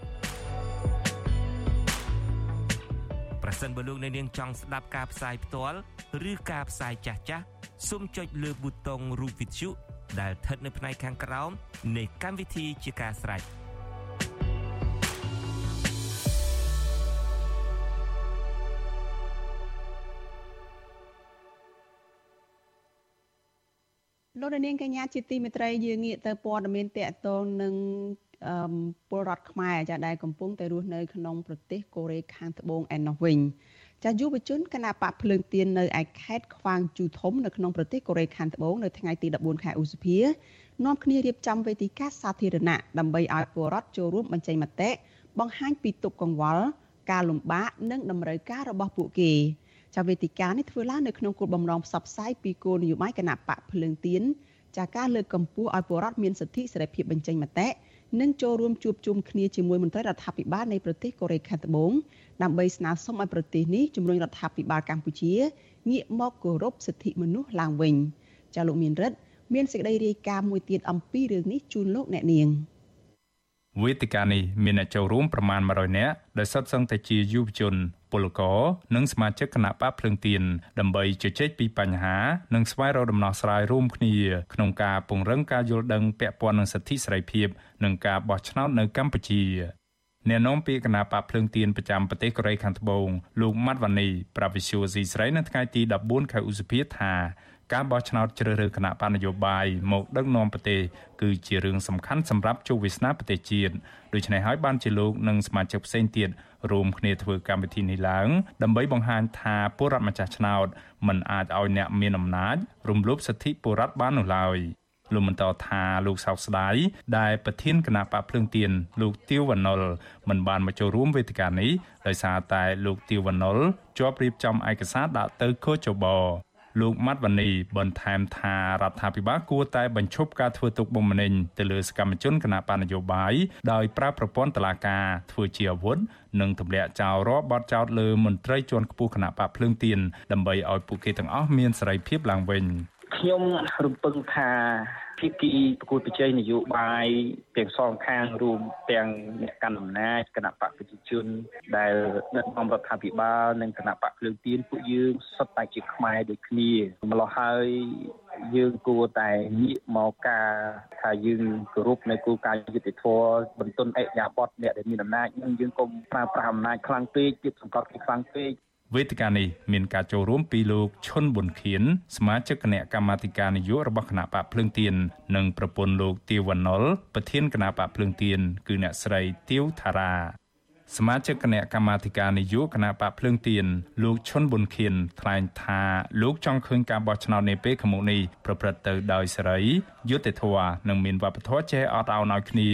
ប្រសិនបើលោកអ្នកនាងចង់ស្ដាប់ការផ្សាយផ្ទាល់ឬការផ្សាយចាស់ចាស់សូមចុចលើប៊ូតុងរូប Vithu ដែលស្ថិតនៅផ្នែកខាងក្រោមនៃកម្មវិធីជាការស្រេច។លោកនាងកញ្ញាជាទីមេត្រីយើងងាកទៅព័ត៌មានតកតងនឹង ពលរដ្ឋខ្មែរចាដែលកំពុងតែរស់នៅក្នុងប្រទេសកូរ៉េខាងត្បូងឯណោះវិញចាយុវជនគណៈបកភ្លើងទៀននៅឯខេត្តខ្វាងជូធំនៅក្នុងប្រទេសកូរ៉េខាងត្បូងនៅថ្ងៃទី14ខែឧសភានាំគ្នារៀបចំវេទិកាសាធារណៈដើម្បីឲ្យពលរដ្ឋចូលរួមបញ្ចេញមតិបង្ហាញពីទុកកង្វល់ការលំបាកនិងតម្រូវការរបស់ពួកគេចាវេទិកានេះធ្វើឡើងនៅក្នុងគោលបំណងផ្សព្វផ្សាយពីគោលនយោបាយគណៈបកភ្លើងទៀនចាការលើកកម្ពស់ឲ្យពលរដ្ឋមានសិទ្ធិសេរីភាពបញ្ចេញមតិ និងចូលរួមជួបជុំគ្នាជាមួយមន្ត្រីរដ្ឋាភិបាលនៃប្រទេសកូរ៉េខាងត្បូងដើម្បីស្នើសុំឲ្យប្រទេសនេះជំរុញរដ្ឋាភិបាលកម្ពុជាងាកមកគោរពសិទ្ធិមនុស្សឡើងវិញចាលោកមានរិទ្ធមានសេចក្តីរាយការណ៍មួយទៀតអំពីរឿងនេះជូនលោកអ្នកនាង។វេទិកានេះមានអ្នកចូលរួមប្រមាណ100នាក់ដែលសុទ្ធសឹងតែជាយុវជន ពលករនិងសមាជិកគណៈបកភ្លើងទៀនដើម្បីជជែកពីបញ្ហា និងស្វែងរកដំណោះស្រាយរួមគ្នាក្នុងការពង្រឹងការយល់ដឹងពាក់ព័ន្ធនឹងសិទ្ធិសេរីភាព និងការបោះឆ្នោតនៅកម្ពុជាអ្នកនាំពាក្យគណៈបកភ្លើងទៀនប្រចាំប្រទេសកូរ៉េខាងត្បូងលោកម៉ាត់វ៉ានីប្រាវិសុយស៊ីស្រីនៅថ្ងៃទី14ខែឧសភាថាការបោះឆ្នោតជ្រើសរើសគណៈបណ្ឌនយោបាយមកដឹកនាំប្រទេសគឺជារឿងសំខាន់សម្រាប់ជោគវាសនាប្រទេសជាតិដូច្នេះហើយបានជាលោកនិងសមាជិកផ្សេងទៀត រួមគ្នាធ្វើកម្មវិធីនេះឡើងដើម្បីបង្ហាញថាពលរដ្ឋម្ចាស់ឆ្នោតមិនអាចឲ្យអ្នកមានអំណាចរំលោភសិទ្ធិពលរដ្ឋបាននោះឡើយលោកបន្តថាលោកសោកស្ដាយដែលប្រធានគណៈបកភ្លើងទៀនលោកទៀវវណ្ណុលមិនបានមកចូលរួមវេទិកានេះដោយសារតែលោកទៀវវណ្ណុលជាប់រៀបចំឯកសារដាក់ទៅកោចប លោកម៉ាត់វ៉ានីបន្ថែមថារដ្ឋាភិបាលគួរតែបញ្ឈប់ការធ្វើទុកបុកម្នេញទៅលើសកម្មជនគណបកនយោបាយដោយប្រើប្រព័ន្ធតុលាការធ្វើជាអាវុធនិងទម្លាក់ចោលរាល់បទចោទលើមន្ត្រីជាន់ខ្ពស់គណបកភ្លើងទៀនដើម្បីឲ្យពួកគេទាំងអស់មានសេរីភាពឡើងវិញ ខ្ញុំរំពឹងថាភាគីប្រគល់ប្រជែងនយោបាយទាំងសងខាងរួមទាំងអ្នកកាន់អំណាចគណៈបកប្រជាជន ដែលដឹកនាំរដ្ឋាភិបាលនិងគណៈបកភ្លើងទៀនពួកយើងសុទ្ធតែជាខ្មែរដូចគ្នាម្ល៉េះហើយយើងគួរតែងាកមកការថាយើងគោរពនៅគោលការណ៍យុត្តិធម៌បន្ទន់អេយ៉ាបតអ្នកដែលមានអំណាចនឹងយើងកុំប្រើប្រាស់អំណាចខ្លាំងពេកទៀតសង្កត់គេខ្លាំងពេក វេទិកានេះមានការចូលរួមពីលោកឈុនប៊ុនខៀនសមាជិកគណៈកម្មាធិការនយោបាយរបស់គណៈបកភ្លើងទៀននិងប្រពន្ធលោកទៀវវណ្ណុលប្រធានគណៈបកភ្លើងទៀនគឺអ្នកស្រីទៀវថារាសមាជិកគណៈកម្មាធិការនយោបាយគណៈបកភ្លើងទៀនលោកឈុនប៊ុនខៀនថ្លែងថាលោកចង់ឃើញការបោះឆ្នោតនាពេលខាងមុខនេះប្រព្រឹត្តទៅដោយសេរីយុត្តិធម៌និងមានវប្បធម៌ចេះអត់ឱនឲ្យគ្នា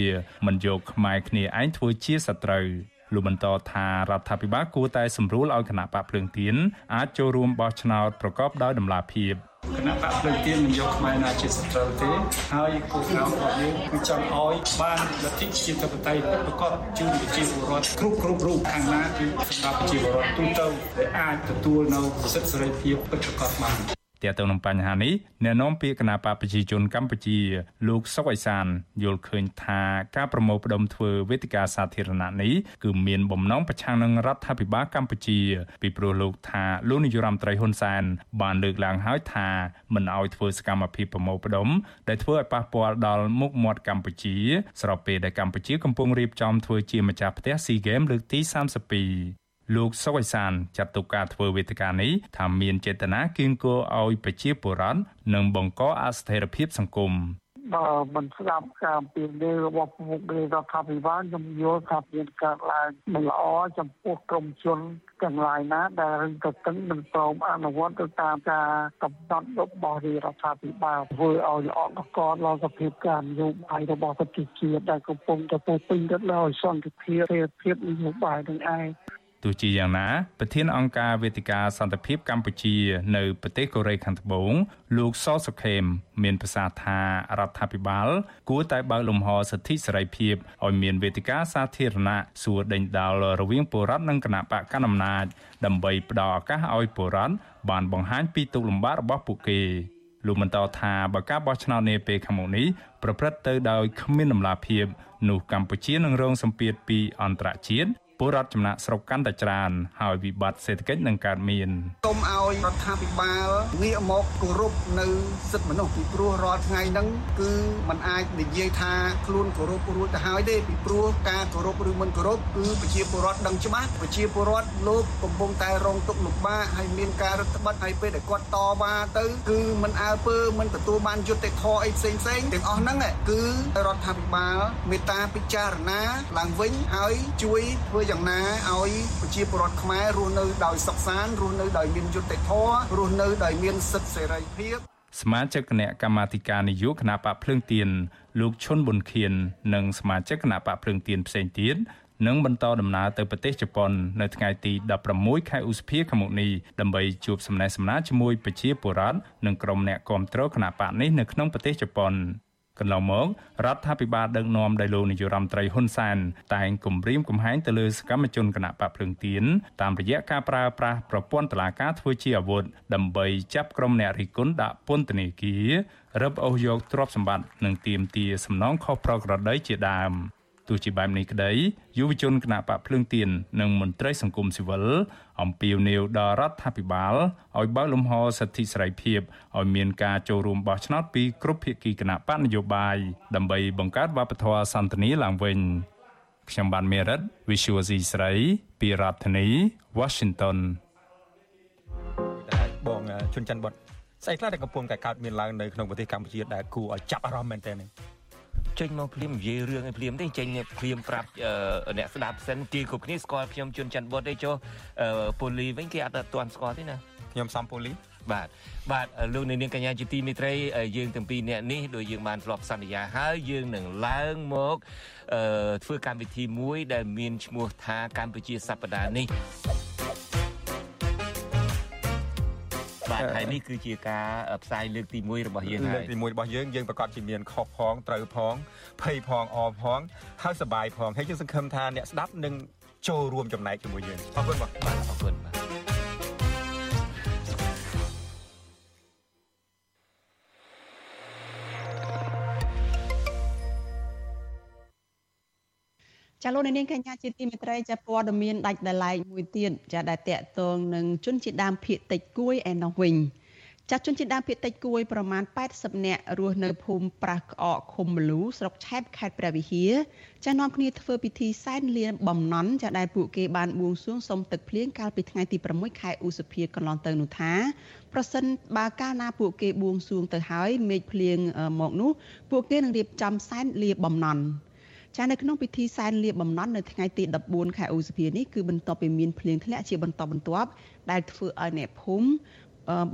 មិនយកខ្មែរគ្នាឯងធ្វើជាសត្រូវ លោកបន្តថារដ្ឋាភិបាលគួរតែសម្រួលឲ្យគណៈបកភ្លើងទៀនអាចចូលរួមបោះឆ្នោតប្រកបដោយតម្លាភាពគណៈបកភ្លើងទៀនមិនយកខ្មែរណាជាសត្រូវទេហើយគោលការណ៍របស់យើងគឺចង់ឲ្យបានលទ្ធិប្រជាធិបតេយ្យប្រកបជូនប្រជាពលរដ្ឋគ្រប់គ្រប់រូបខាងណាគឺសម្រាប់ប្រជាពលរដ្ឋទូទៅដែលអាចទទួលនៅសិទ្ធិសេរីភាពពិតប្រាកដបាន ទាក់ទងនឹងបញ្ហានេះអ្នកនាំពាក្យគណៈបកប្រជាជនកម្ពុជា លោកសុកអេសានយល់ឃើញថាការប្រមូលផ្ដុំធ្វើវេទិកាសាធារណៈនេះគឺមានបំណងប្រឆាំងនឹងរដ្ឋាភិបាលកម្ពុជា ពីព្រោះលោកថាលោកនាយរដ្ឋមន្ត្រីហ៊ុនសែនបានលើកឡើងហើយថាមិនអោយធ្វើសកម្មភាពប្រមូលផ្ដុំដែលធ្វើឲ្យប៉ះពាល់ដល់មុខមាត់កម្ពុជា ស្របពេលដែលកម្ពុជាកំពុងរៀបចំធ្វើជាម្ចាស់ផ្ទះ SEA Games លើកទី32 លោកសុវ័យសានចាត់ទុកការធ្វើវេទិកានេះថាមានចេតនាគៀងគរឲ្យប្រជាពលរដ្ឋនិងបង្កអស្ថិរភាពសង្គមបើមិនស្ដាប់ការអំពាវនាវរបស់មុខរដ្ឋាភិបាលខ្ញុំយល់ថាមានការឡើងមិនល្អចំពោះក្រុមជនទាំងឡាយណាដែលរឹងទៅតឹងមិនព្រមអនុវត្តទៅតាមការកំណត់របស់រដ្ឋាភិបាលធ្វើឲ្យល្អកកដល់សភាពការនយោបាយរបស់ប្រជាជាតិដែលកំពុងតែពោពេញទៅដោយសន្តិភាពភាពនយោបាយនឹងឯង ទោះជាយ៉ាងណាប្រធានអង្គការវេទិកាសន្តិភាពកម្ពុជានៅប្រទេសកូរ៉េខាងត្បូងលោកសសុខេមមានប្រសាសន៍ថារដ្ឋាភិបាល គួរតែបើកលំហសិទ្ធិសេរីភាពឲ្យមានវេទិកាសាធារណៈសួរដេញដោលរវាងពលរដ្ឋនិងគណៈបកកណ្ដាលអំណាចដើម្បីផ្ដល់ឱកាសឲ្យពលរដ្ឋបានបង្ហាញពីទុកលំបាករបស់ពួកគេលោកបន្តថាបើការបោះឆ្នោតនាពេលខាងមុខនេះប្រព្រឹត្តទៅដោយគ្មានដំណាភាពនោះកម្ពុជានឹងរងសម្ពាធពីអន្តរជាតិ ពលរដ្ឋចំណាក់ស្រុកកាន់តែច្រើនហើយវិបត្តិសេដ្ឋកិច្ចនឹងកើតមានគុំឲ្យរដ្ឋាភិបាលងាកមកគោរពនៅសិទ្ធិមនុស្សពីព្រោះរាល់ថ្ងៃហ្នឹងគឺมันអាចនិយាយថាខ្លួនគោរពរួចទៅហើយទេពីព្រោះការគោរពឬមិនគោរពគឺប្រជាពលរដ្ឋដឹងច្បាស់ប្រជាពលរដ្ឋលោកកំពុងតែរងទុក្ខលំបាកហើយមានការរឹតបន្តឹងហើយពេលដែលគាត់តវ៉ាទៅគឺมันអើពើมันទទួលបានយុត្តិធម៌អីផ្សេងផ្សេងទាំងអស់ហ្នឹងគឺរដ្ឋាភិបាលមេត្តាពិចារណាឡើងវិញហើយជួយធ្វើ យ៉ាងណាឲ្យប្រជាពលរដ្ឋខ្មែររស់នៅដោយសុខសាន្តរស់នៅដោយមានយុត្តិធម៌រស់នៅដោយមានសិទ្ធិសេរីភាពសមាជិកគណៈកម្មាធិការនយោបាយគណៈបកភ្លើងទៀនលោកឈុនប៊ុនខៀននិងសមាជិកគណៈបកភ្លើងទៀនផ្សេងទៀតនឹងបន្តដំណើរទៅប្រទេសជប៉ុននៅថ្ងៃទី16ខែឧសភាខាងមុខនេះដើម្បីជួបសំណេះសំណាលជាមួយប្រជាពលរដ្ឋនិងក្រុមអ្នកគាំទ្រគណៈបកនេះនៅក្នុងប្រទេសជប៉ុន កន្លងមករដ្ឋាភិបាលដឹកនាំដោយលោកនាយរដ្ឋមន្ត្រីហ៊ុនសែនតែងគំរាមកំហែងទៅលើសកម្មជនគណៈបកភ្លើងទៀនតាមរយៈការប្រើប្រាស់ប្រព័ន្ធតុលាការធ្វើជាអាវុធដើម្បីចាប់ក្រុមអ្នករិះគន់ដាក់ពន្ធនាគាររឹបអូសយកទ្រព្យសម្បត្តិនិងទាមទារសំណងខុសប្រក្រតីជាដើម។ទោះជាបែបនេះក្តីយុវជនគណៈបកភ្លើងទៀននិងមន្ត្រីសង្គមស៊ីវិល អំពាវនាវដល់រដ្ឋាភិបាលឲ្យបើកលំហសិទ្ធិសេរីភាពឲ្យមានការចូលរួមបោះឆ្នោតពីគ្រប់ភាគីគណៈបកនយោបាយដើម្បីបង្កើតវប្បធម៌សន្តិនិកឡើងវិញខ្ញុំបានមេរិត Visual C ស្រីពីរដ្ឋធានី Washington តែបងជុនច័ន្ទបុតស្អីខ្លះដែលកំពុងតែកើតមានឡើងនៅក្នុងប្រទេសកម្ពុជាដែលគួរឲ្យចាប់អារម្មណ៍មែនទែន ចេញមកភ្លាមនិយាយរឿងឲ្យភ្លាមទេចេញភ្លាមប្រាប់អ្នកស្ដាប់សិនទីគ្រប់គ្នាស្គាល់ខ្ញុំជួនច័ន្ទបុតទេចុះពូលីវិញគេអត់ទាន់ស្គាល់ទេណាខ្ញុំសំពូលីបាទបាទលោកនាងកញ្ញាជាទីមេត្រីយើងទាំងពីរនាក់នេះដោយយើងបានធ្លាប់សន្យាហើយយើងនឹងឡើងមកធ្វើកម្មវិធីមួយដែលមានឈ្មោះថាកម្ពុជាសប្តាហ៍នេះ បាទហើយនេះគឺជាការផ្សាយលើកទី1របស់យើងហើយលើកទី1របស់យើងយើងប្រកាសជាមានខុសផងត្រូវផងភ័យផងអផងហើយសប្បាយផងហើយយើងសង្ឃឹមថាអ្នកស្ដាប់នឹងចូលរួមចំណែកជាមួយយើងអរគុណបាទអរគុណ ចាលោកនាងកញ្ញាជាទីមេត្រីចាព័ត៌មានដាច់ដライមួយទៀតចាដែលតកតងនឹងជនជាដើមភៀកតិចគួយឯណោះវិញចាជនជាដើមភៀកតិចគួយប្រមាណ80នាក់រស់នៅភូមិប្រាស់ក្អកឃុំមលូស្រុកឆែបខេត្តព្រះវិហារចានាំគ្នាធ្វើពិធីសែនលៀនបំណន់ចាដែលពួកគេបានបួងសួងសុំទឹកភ្លៀងកាលពីថ្ងៃទី6ខែឧសភាកន្លងទៅនោះថាប្រសិនបើកាលណាពួកគេបួងសួងទៅហើយមេឃភ្លៀងមកនោះពួកគេនឹងរៀបចំសែនលាបំណន់ ចានៅក្នុងពិធីសែនលាបំណន់នៅថ្ងៃទី14ខែឧសភានេះគឺបន្ទាប់ពីមានភ្លៀងធ្លាក់ជាបន្តបន្ទាប់ដែលធ្វើឲ្យអ្នកភូមិ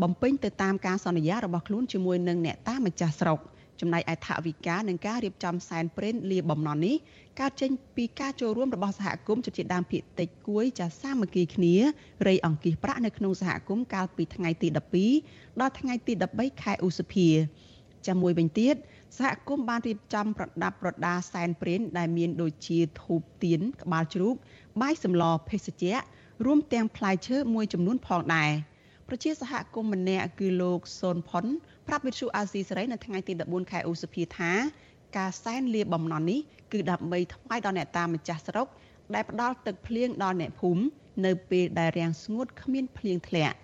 បំពេញទៅតាមការសន្យារបស់ខ្លួនជាមួយនឹងអ្នកតាម្ចាស់ស្រុកចំណែកឯថវិកានិងការរៀបចំសែនព្រេនលាបំណន់នេះកើតចេញពីការចូលរួមរបស់សហគមន៍ជនជាតិដើមភាគតិចគួយចាសាមគ្គីគ្នារៃអង្គាសប្រាក់នៅក្នុងសហគមន៍កាលពីថ្ងៃទី12ដល់ថ្ងៃទី13ខែឧសភាចាំមួយវិញទៀត សហគមន៍បានរៀបចំប្រដាប់ប្រដាសែនព្រេនដែលមានដូចជាធូបទៀនក្បាលជ្រូកបាយសម្លភេសជ្ជៈរួមទាំងផ្លែឈើមួយចំនួនផងដែរប្រជាសហគមន៍ម្នាក់គឺលោកសូនផុនប្រាប់វិទ្យុអាស៊ីសេរីនៅថ្ងៃទី14ខែឧសភាថាការសែនលាបំណន់នេះគឺដើម្បីថ្វាយដល់អ្នកតាម្ចាស់ស្រុកដែលផ្ដល់ទឹកភ្លៀងដល់អ្នកភូមិនៅពេលដែលរាំងស្ងួតគ្មានភ្លៀងធ្លាក់លា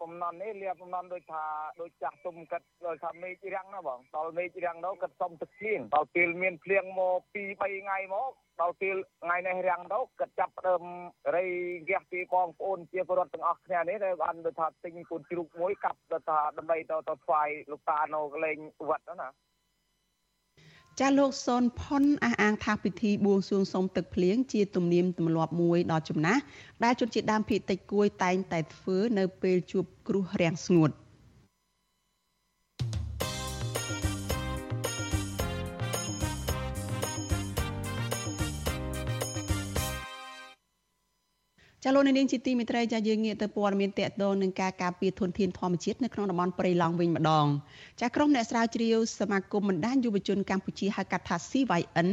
បំណន់នេះលាបំណន់ដូចថាដូចចាស់ទុំគិតដូចថាមេឃរាំងណាបងដល់មេឃរាំងទៅគិតសុំទឹកភ្លៀងដល់ពេលមានភ្លៀងមក2 3ថ្ងៃមកដល់ពេលថ្ងៃនេះរាំងទៅគិតចាប់ដើមរៃហ្គាសពីបងប្អូនជាពលរដ្ឋទាំងអស់គ្នានេះដែលបានដូចថាទិញកូនជ្រូកមួយកាប់ដូចថាដើម្បីទៅទៅថ្វាយលោកតានៅកន្លែងវត្តណា ចាលោកសុនផុនអះអាងថាពិធីបួងសួងសុំទឹកភ្លៀងជាទំនៀមទម្លាប់មួយដ៏ចំណាស់ដែលជនជាតិដើមភាគតិចគួយតែងតែធ្វើនៅពេលជួបគ្រោះរាំងស្ងួត។ ចាលោកនាងជាទីមេត្រីចាយើងងាកទៅព័ត៌មានតកតងនឹងការការពារធនធានធម្មជាតិនៅក្នុងតំបន់ព្រៃឡង់វិញម្ដងចាក្រុមអ្នកស្រាវជ្រាវសមាគមបណ្ដាញយុវជនកម្ពុជាហៅកាត់ថា CYN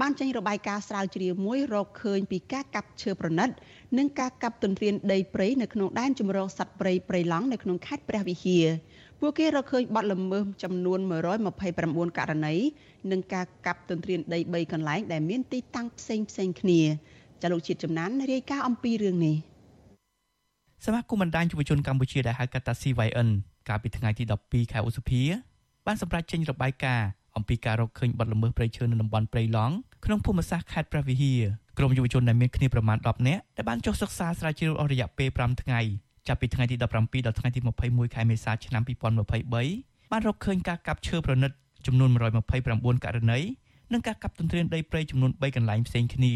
បានចេញរបាយការណ៍ស្រាវជ្រាវមួយរកឃើញពីការកាប់ឈើប្រណិត និងការកាប់ទន្ទ្រានដីព្រៃនៅក្នុងដែនជម្រកសត្វព្រៃព្រៃឡង់នៅក្នុងខេត្តព្រះវិហារពួកគេរកឃើញបាត់ល្មើសចំនួន129ករណីនិងការកាប់ទន្ទ្រានដី3កន្លែងដែលមានទីតាំងផ្សេងផ្សេងគ្នា ចាលោកជាតិចំណានរាយការណ៍អំពីរឿងនេះសមាគមបណ្ដាញយុវជនកម្ពុជាដែលហៅកាត់ថា CYN កាលពីថ្ងៃទី12ខែឧសភាបានសម្រេចចេញរបាយការណ៍អំពីការរកឃើញបាត់ល្មើសព្រៃឈើនៅតំបន់ព្រៃឡង់ក្នុងភូមិសាស្ត្រខេត្តព្រះវិហារក្រុមយុវជនដែលមានគ្នាប្រមាណ10នាក់ដែលបានចុះសិក្សាស្រាវជ្រាវអស់រយៈពេល5ថ្ងៃចាប់ពីថ្ងៃទី17ដល់ថ្ងៃទី21ខែមេសាឆ្នាំ2023បានរកឃើញការកាប់ឈើប្រណិតចំនួន129ករណីនិងការកាប់ទន្ទ្រានដីព្រៃចំនួន3កន្លែងផ្សេងគ្នា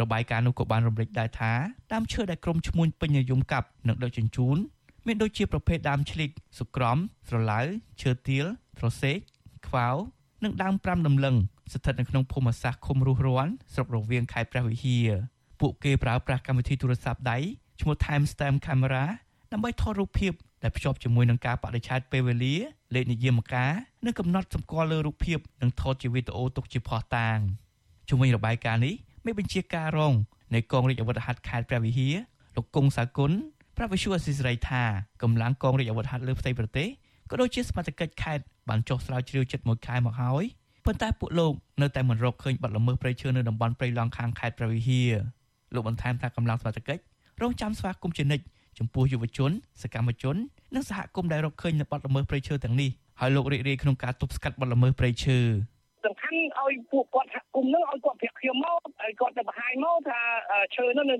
របាយការណ៍នោះក៏បានរំលេចដែរថាដើមឈើដែលក្រុមឈ្មួញពេញនិយមកាប់និងដឹកជញ្ជូនមានដូចជាប្រភេទដើមឈ្លីកសុក្រំស្រឡៅឈើទាលត្រសេកខ្វៅនិងដើមប្រាំដំឡឹងស្ថិតនៅក្នុងភូមិសាស្ត្រឃុំរស់រាន់ស្រុករវៀងខេត្តព្រះវិហារពួកគេប្រើប្រាស់កម្មវិធីទូរស័ព្ទដៃឈ្មោះ Time Stamp Camera ដើម្បីថតរូបភាពដែលភ្ជាប់ជាមួយនឹងការបដិឆេទពេលវេលាលេខនិយមការនិងកំណត់សម្គាល់លើរូបភាពនិងថតជាវីដេអូទុកជាភស្តុតាងជំវិញរបាយការណ៍នេះ មេបញ្ជាការរងនៃកងរាជអាវុធហត្ថខេត្តព្រះវិហារលោកគង់សាគុណប្រាប់វិសុអសិសរីថាកម្លាំងកងរាជអាវុធហត្ថលើផ្ទៃប្រទេសក៏ដូចជាសមត្ថកិច្ចខេត្តបានចុះស្រាវជ្រាវចិត្តមួយខែមកហើយប៉ុន្តែពួកលោកនៅតែមិនរកឃើញបាត់ល្មើសព្រៃឈើនៅតំបន់ព្រៃឡង់ខាងខេត្តព្រះវិហារលោកបន្ថែមថាកម្លាំងសមត្ថកិច្ចរងចាំស្វាគមន៍ជានិច្ចចំពោះយុវជនសកម្មជននិងសហគមន៍ដែលរកឃើញនៅបាត់ល្មើសព្រៃឈើទាំងនេះហើយលោករីករាយក្នុងការទប់ស្កាត់បាត់ល្មើសព្រៃឈើ សំខាន់ខាន់ឲ្យពួកគាត់សហគមន៍ហ្នឹងឲ្យគាត់ប្រាប់ខ្ញុំមកឲ្យគាត់ទៅបង្ហាញមកថាឈើហ្នឹងនៅ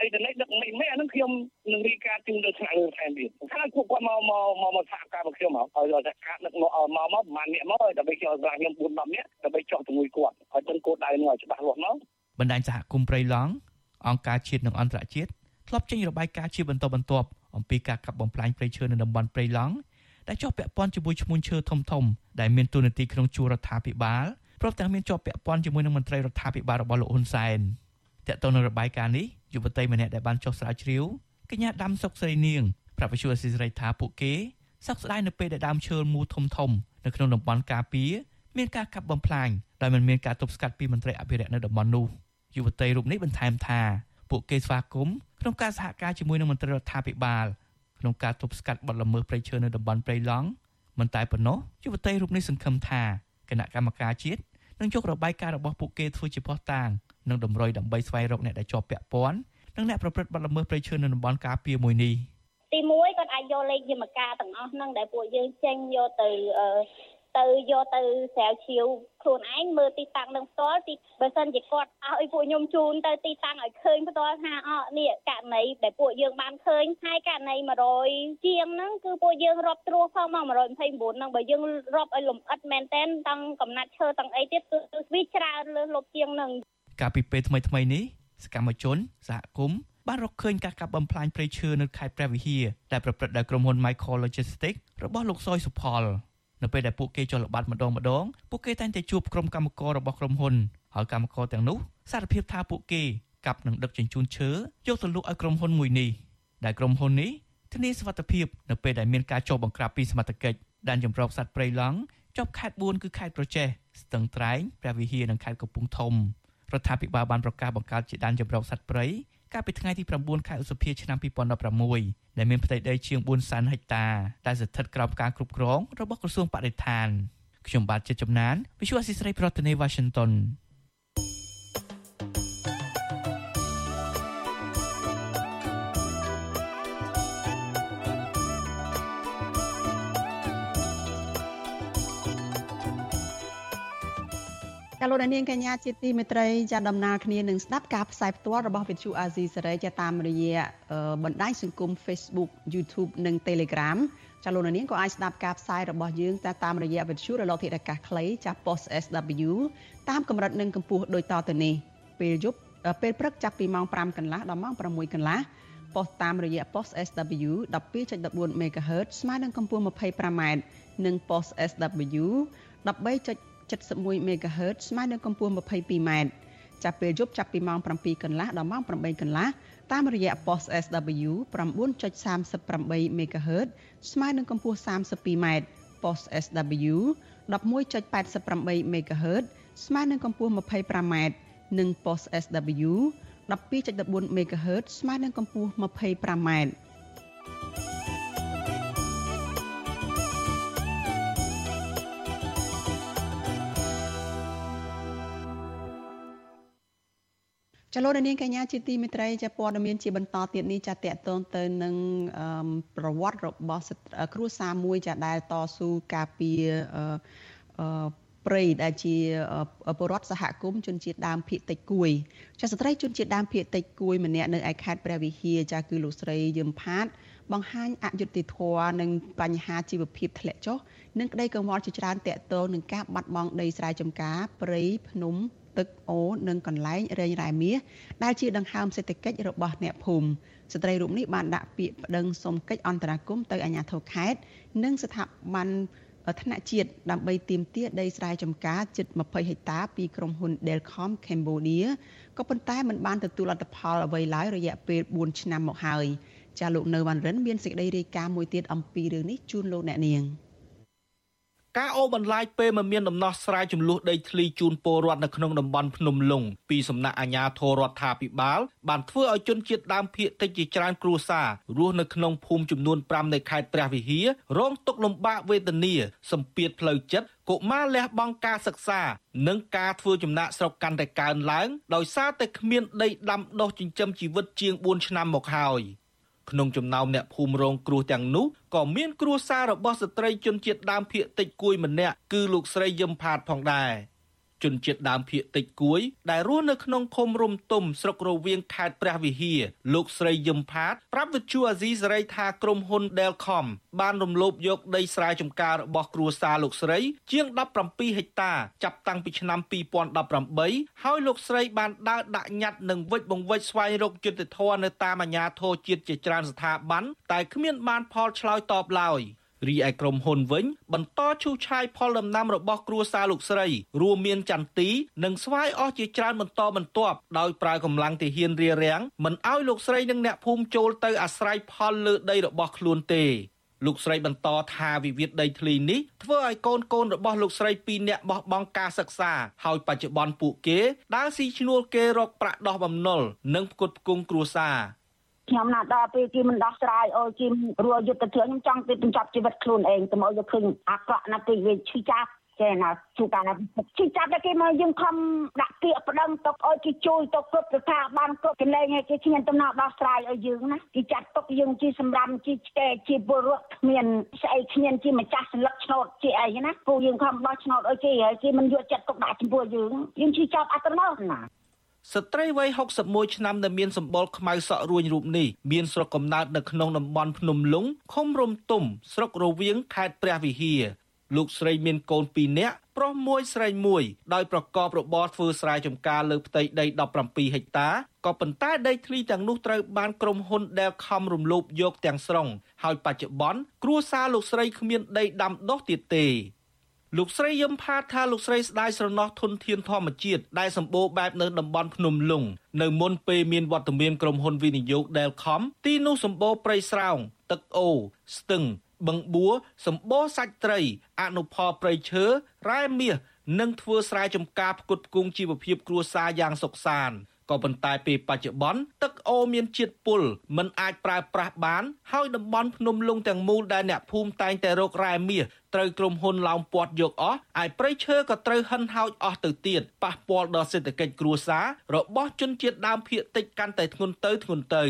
អីទៅនេះដឹកមិនមិនអាហ្នឹងខ្ញុំនឹងរីកាជូនទៅថ្នាក់លើថែមទៀតថាពួកគាត់មកមកមកមកសហការមកខ្ញុំមកឲ្យសហការដឹកមកមកមកប្រហែលអ្នកមកដើម្បីខ្ញុំឲ្យខ្ញុំ4 10នាក់ដើម្បីចោះជាមួយគាត់ឲ្យទាំងគោលដៅហ្នឹងឲ្យច្បាស់លាស់មកបណ្ដាញសហគមន៍ព្រៃឡង់អង្គការជាតិនិងអន្តរជាតិធ្លាប់ចេញរបាយការណ៍ជាបន្តបន្ទាប់អំពីការកាប់បំផ្លាញព្រៃឈើនៅតំបន់ព្រៃឡង់ ដែលជាប់ពាក់ព័ន្ធជាមួយឈ្មួញឈើធំធំដែលមានទូនាទីក្នុងជួររដ្ឋាភិបាលព្រមទាំងមានជាប់ពាក់ព័ន្ធជាមួយនឹងមន្ត្រីរដ្ឋាភិបាលរបស់លោកហ៊ុនសែនតើតើនៅរបាយការណ៍នេះយុវតីម្នាក់ដែលបានចុះស្រាវជ្រាវកញ្ញាដាំសុកស្រីនាងប្រាប់វិសុយអសិរ័យថាពួកគេសោកស្ដាយនៅពេលដែលដើមឈើមូលធំធំនៅក្នុងតំបន់ការពារមានការកាប់បំផ្លាញដោយមិនមានការទប់ស្កាត់ពីមន្ត្រីអភិរក្សនៅតំបន់នោះយុវតីរូបនេះបន្ថែមថាពួកគេស្វាគមន៍ក្នុងការសហការជាមួយនឹងមន្ត្រីរដ្ឋាភិបាល ក្នុងការទប់ស្កាត់បទល្មើសព្រៃឈើនៅតំបន់ព្រៃឡង់មិនតែប៉ុណ្ណោះយុវតីរូបនេះសង្ឃឹមថាគណៈកម្មការជាតិនឹងយករបាយការណ៍របស់ពួកគេធ្វើជាផុសតាងនិងតម្រុយដើម្បីស្វែងរកអ្នកដែលជាប់ពាក់ព័ន្ធនិងអ្នកប្រព្រឹត្តបទល្មើសព្រៃឈើនៅតំបន់ការពារមួយនេះទី1គាត់អាចយកលេខយន្តការទាំងអស់ហ្នឹងដែលពួកយើងចេញយកទៅទៅ យកទៅស្រាវជ្រាវខ្លួនឯងមើលទីតាំងនឹងផ្ទាល់ទីបើសិនជាគាត់ឲ្យពួកខ្ញុំជូនទៅទីតាំងឲ្យឃើញផ្ទាល់ថាអនេះករណីដែលពួកយើងបានឃើញហើយករណី100ជាងហ្នឹងគឺពួកយើងរាប់ត្រួសផងមក129ហ្នឹងបើយើងរាប់ឲ្យលំអិតមែនតែនតាំងកំណាត់ឈើតាំងអីទៀតគឺវាច្រើនលើសលប់ជាងហ្នឹងកាលពីពេលថ្មីថ្មីនេះសកម្មជនសហគមន៍បានរកឃើញការកាប់បំផ្លាញព្រៃឈើនៅខេត្តព្រះវិហារដែលប្រព្រឹត្តដោយក្រុមហ៊ុន Michael Logistics របស់លោកសុយសុផល នៅពេលដែលពួកគេចុះល្បាតម្ដងម្ដងពួកគេតែងតែជួបក្រុមកម្មកររបស់ក្រុមហ៊ុនហើយកម្មករទាំងនោះសារភាពថាពួកគេកាប់និងដឹកជញ្ជូនឈើយកទៅលក់ឲ្យក្រុមហ៊ុនមួយនេះដែលក្រុមហ៊ុននេះធានាសុវត្ថិភាពនៅពេលដែលមានការចុះបង្ក្រាបពីសមត្ថកិច្ចដែនចម្រោកសត្វព្រៃឡង់ជាប់ខេត្ត4គឺខេត្តប្រចេះស្ទឹងត្រែងព្រះវិហារនិងខេត្តកំពង់ធំរដ្ឋាភិបាលបានប្រកាសបង្កើតជាដែនចម្រោកសត្វព្រៃ កាលពីថ្ងៃទី9ខែឧសភាឆ្នាំ2016ដែលមានផ្ទៃដីជាង4សែនហិកតាដែលស្ថិតក្រោមការគ្រប់គ្រងរបស់ក្រសួងបរិស្ថានខ្ញុំបាទជាជំនាញ Visual Assisray ប្រធានាទី Washington ចាលោកនាងកញ្ញាជាទីមេត្រីចាដំណើរគ្នានឹងស្ដាប់ការផ្សាយផ្ទាល់របស់វិទ្យុអាស៊ីសេរីចាតាមរយៈបណ្ដាញសង្គម Facebook YouTube និង Telegram ចាលោកនាងក៏អាចស្ដាប់ការផ្សាយរបស់យើងតាមរយៈវិទ្យុរលកធាតុអាកាសខ្លីចា Post SW តាមកម្រិតនិងកម្ពស់ដូចតទៅនេះពេលយប់ពេលព្រឹកចាប់ពីម៉ោង5កន្លះដល់ម៉ោង6កន្លះប៉ុសតាមរយៈ post SW 12.14 MHz ស្មើនឹងកម្ពស់ 25m និង post SW 13. 71 MHz ស្មើនឹងកម្ពស់ 22m ចាប់ពេលយប់ចាប់ពីម៉ោង7កន្លះដល់ម៉ោង8កន្លះតាមរយៈ post SW 9.38 MHz ស្មើនឹងកម្ពស់ 32m post SW 11.88 MHz ស្មើនឹងកម្ពស់ 25m និង post SW 12.14 MHz ស្មើនឹងកម្ពស់ 25m ចលនានាងកញ្ញាជាទីមេត្រីចាព័ត៌មានជាបន្តទៀតនេះចាតកតងទៅនឹងប្រវត្តិរបស់គ្រួសារមួយចាដែលតស៊ូការពារព្រៃដែលជាពលរដ្ឋសហគមន៍ជនជាតិដើមភាគតិចគួយចាស្ត្រីជនជាតិដើមភាគតិចគួយម្នាក់នៅឯខេត្តព្រះវិហារចាគឺលោកស្រីយឹមផាត បង្ហាញអយុត្តិធម៌និងបញ្ហាជីវភាពធ្លាក់ចុះនិងក្តីកង្វល់ជាច្រើនតកតងនឹងការបាត់បង់ដីស្រែចម្ការព្រៃភ្នំ ទឹកអូនិងកន្លែងរែងរ៉ែមាសដែលជាដង្ហើមសេដ្ឋកិច្ចរបស់អ្នកភូមិស្ត្រីរូបនេះបានដាក់ពាក្យប្តឹងសុំកិច្ចអន្តរាគមន៍ទៅអាជ្ញាធរខេត្តនិងស្ថាប័នថ្នាក់ជាតិដើម្បីទាមទារដីស្រែចម្ការជិត20ហិកតាពីក្រុមហ៊ុន Delcom Cambodia ក៏ប៉ុន្តែមិនបានទទួលលទ្ធផលអ្វីឡើយរយៈពេល4ឆ្នាំមកហើយចាលោកនៅវ៉ាន់រិនមានសេចក្តីរាយការណ៍មួយទៀតអំពីរឿងនេះជូនលោកអ្នកនាង។ ការអូបន្លាយពេលមិនមានដំណោះស្រាយចំនួនដីធ្លីជូនពលរដ្ឋនៅក្នុងតំបន់ភ្នំលុងពីសំណាក់អាជ្ញាធររដ្ឋាភិបាលបានធ្វើឲ្យជនជាតិដើមភាគតិចជាច្រើនគ្រួសាររស់នៅក្នុងភូមិចំនួន5នៃខេត្តព្រះវិហាររងទុក្ខលំបាកវេទនាសម្ពាធផ្លូវចិត្តកុមារលះបង់ការសិក្សានិងការធ្វើចំណាក់ស្រុកកាន់តែកើនឡើងដោយសារតែគ្មានដីដាំដុះចិញ្ចឹមជីវិតជាង4ឆ្នាំមកហើយ។ ក្នុងចំណោមអ្នកភូមិរងគ្រោះទាំងនោះក៏មានគ្រួសាររបស់ស្ត្រីជនជាតិដើមភាគតិចគួយម្នាក់គឺលោកស្រីយឹមផាតផងដែរ ជនជាតិដើមភាគតិចគួយ ដែលរស់នៅក្នុងឃុំរំទុំស្រុករវៀងខេត្តព្រះវិហារលោកស្រីយឹមផាតប្រាប់វិទ្យុអាស៊ីសេរីថាក្រុមហ៊ុន Delcom បានរំលោភយកដីស្រែចម្ការរបស់គ្រួសារលោកស្រី ជាង17ហិកតាចាប់តាំងពីឆ្នាំ2018ហើយលោកស្រីបានដើរដាក់ញត្តិនិងវិច្ចបង្វិច្ចស្វែងរកយុត្តិធម៌នៅតាមអាជ្ញាធរជាតិជាច្រើនស្ថាប័នតែគ្មានបានផលឆ្លើយតបឡើយ។ រីឯក្រុមហ៊ុនវិញ បន្តឈូសឆាយផលដំណាំរបស់គ្រួសារលោកស្រី រួមមានចន្ទទីនិងស្វាយអស់ជាច្រើនបន្តបន្ទាប់ដោយប្រើកម្លាំងទាហានរារាំងមិនឲ្យលោកស្រីនិងអ្នកភូមិចូលទៅអាស្រ័យផលលើដីរបស់ខ្លួនទេលោកស្រីបន្តថាវិវាទដីធ្លីនេះធ្វើឲ្យកូនកូនរបស់លោកស្រីពីរនាក់បោះបង់ការសិក្សាហើយបច្ចុប្បន្នពួកគេដើរស៊ីឈ្នួលគេរកប្រាក់ដោះបំណុលនិងផ្គត់ផ្គង់គ្រួសារ ខ្ញុំណាដល់ពេលគេមិនដោះស្រាយអូគេរួចយុទ្ធធម៌ខ្ញុំចង់ទៅបញ្ចប់ជីវិតខ្លួនឯងទៅមកយកឃើញអាក្រក់ណាស់ពេកវាឈឺចាប់ចេះណាជួកាណាឈឺចាប់តែគេមកយើងខំដាក់ពាក្យប្តឹងទុកឲ្យគេជួយទៅគ្រប់ស្ថាប័នគ្រប់កន្លែងឲ្យគេឈ្នះដំណោះដោះស្រាយឲ្យយើងណាគេចាត់ទុកយើងជាសម្រាប់ជាឆ្កែជាពលរដ្ឋគ្មានស្អីគ្មានជាម្ចាស់សន្លឹកឆ្នោតជាអីណាពូយើងខំដោះឆ្នោតឲ្យគេហើយគេមិនយកចិត្តទុកដាក់ចំពោះយើងយើងឈឺចាប់អត់ទៅណា ស្ត្រីវ័យ61ឆ្នាំដែលមានសម្បុរខ្មៅសក់រួញរូបនេះមានស្រុកកំណើតនៅក្នុងតំបន់ភ្នំលុងឃុំរំទុំស្រុករវៀងខេត្តព្រះវិហារលោកស្រីមានកូន2នាក់ប្រុសមួយស្រីមួយដោយប្រកបរបរធ្វើស្រែចម្ការលើផ្ទៃដី17ហិកតាក៏ប៉ុន្តែដីធ្លីទាំងនោះត្រូវបានក្រុមហ៊ុនដែលខំរំលោភយកទាំងស្រុងហើយបច្ចុប្បន្នគ្រួសារលោកស្រីគ្មានដីដាំដុះទៀតទេ លោកស្រីយឹមផាតថាលោកស្រីស្ដាយស្រណោះធនធានធម្មជាតិដែលសម្បូរបែបនៅតំបន់ភ្នំលុងនៅមុនពេលមានវត្តមានក្រុមហ៊ុនវិនិយោគ Delcom ទីនោះសម្បូរព្រៃស្រោង ទឹកអូស្ទឹង បឹងបួរសម្បូរសាច់ត្រី អនុផលព្រៃឈើរ៉ែមាសនិងធ្វើស្រែចម្ការផ្គត់ផ្គង់ជីវភាពគ្រួសារយ៉ាងសុខសាន្ត ក៏ប៉ុន្តែពេលបច្ចុប្បន្នទឹកអូរមានជាតិពុលមិនអាចប្រើប្រាស់បាន ហើយតំបន់ភ្នំលុងទាំងមូលដែលអ្នកភូមិតែងតែរករ៉ែមាសត្រូវក្រុមហ៊ុនឡោមព័ទ្ធយកអស់ឯព្រៃឈើក៏ត្រូវហិនហោចអស់ទៅទៀតប៉ះពាល់ដល់សេដ្ឋកិច្ចគ្រួសាររបស់ជនជាតិដើមភាគតិចកាន់តែធ្ងន់ទៅធ្ងន់ទៅ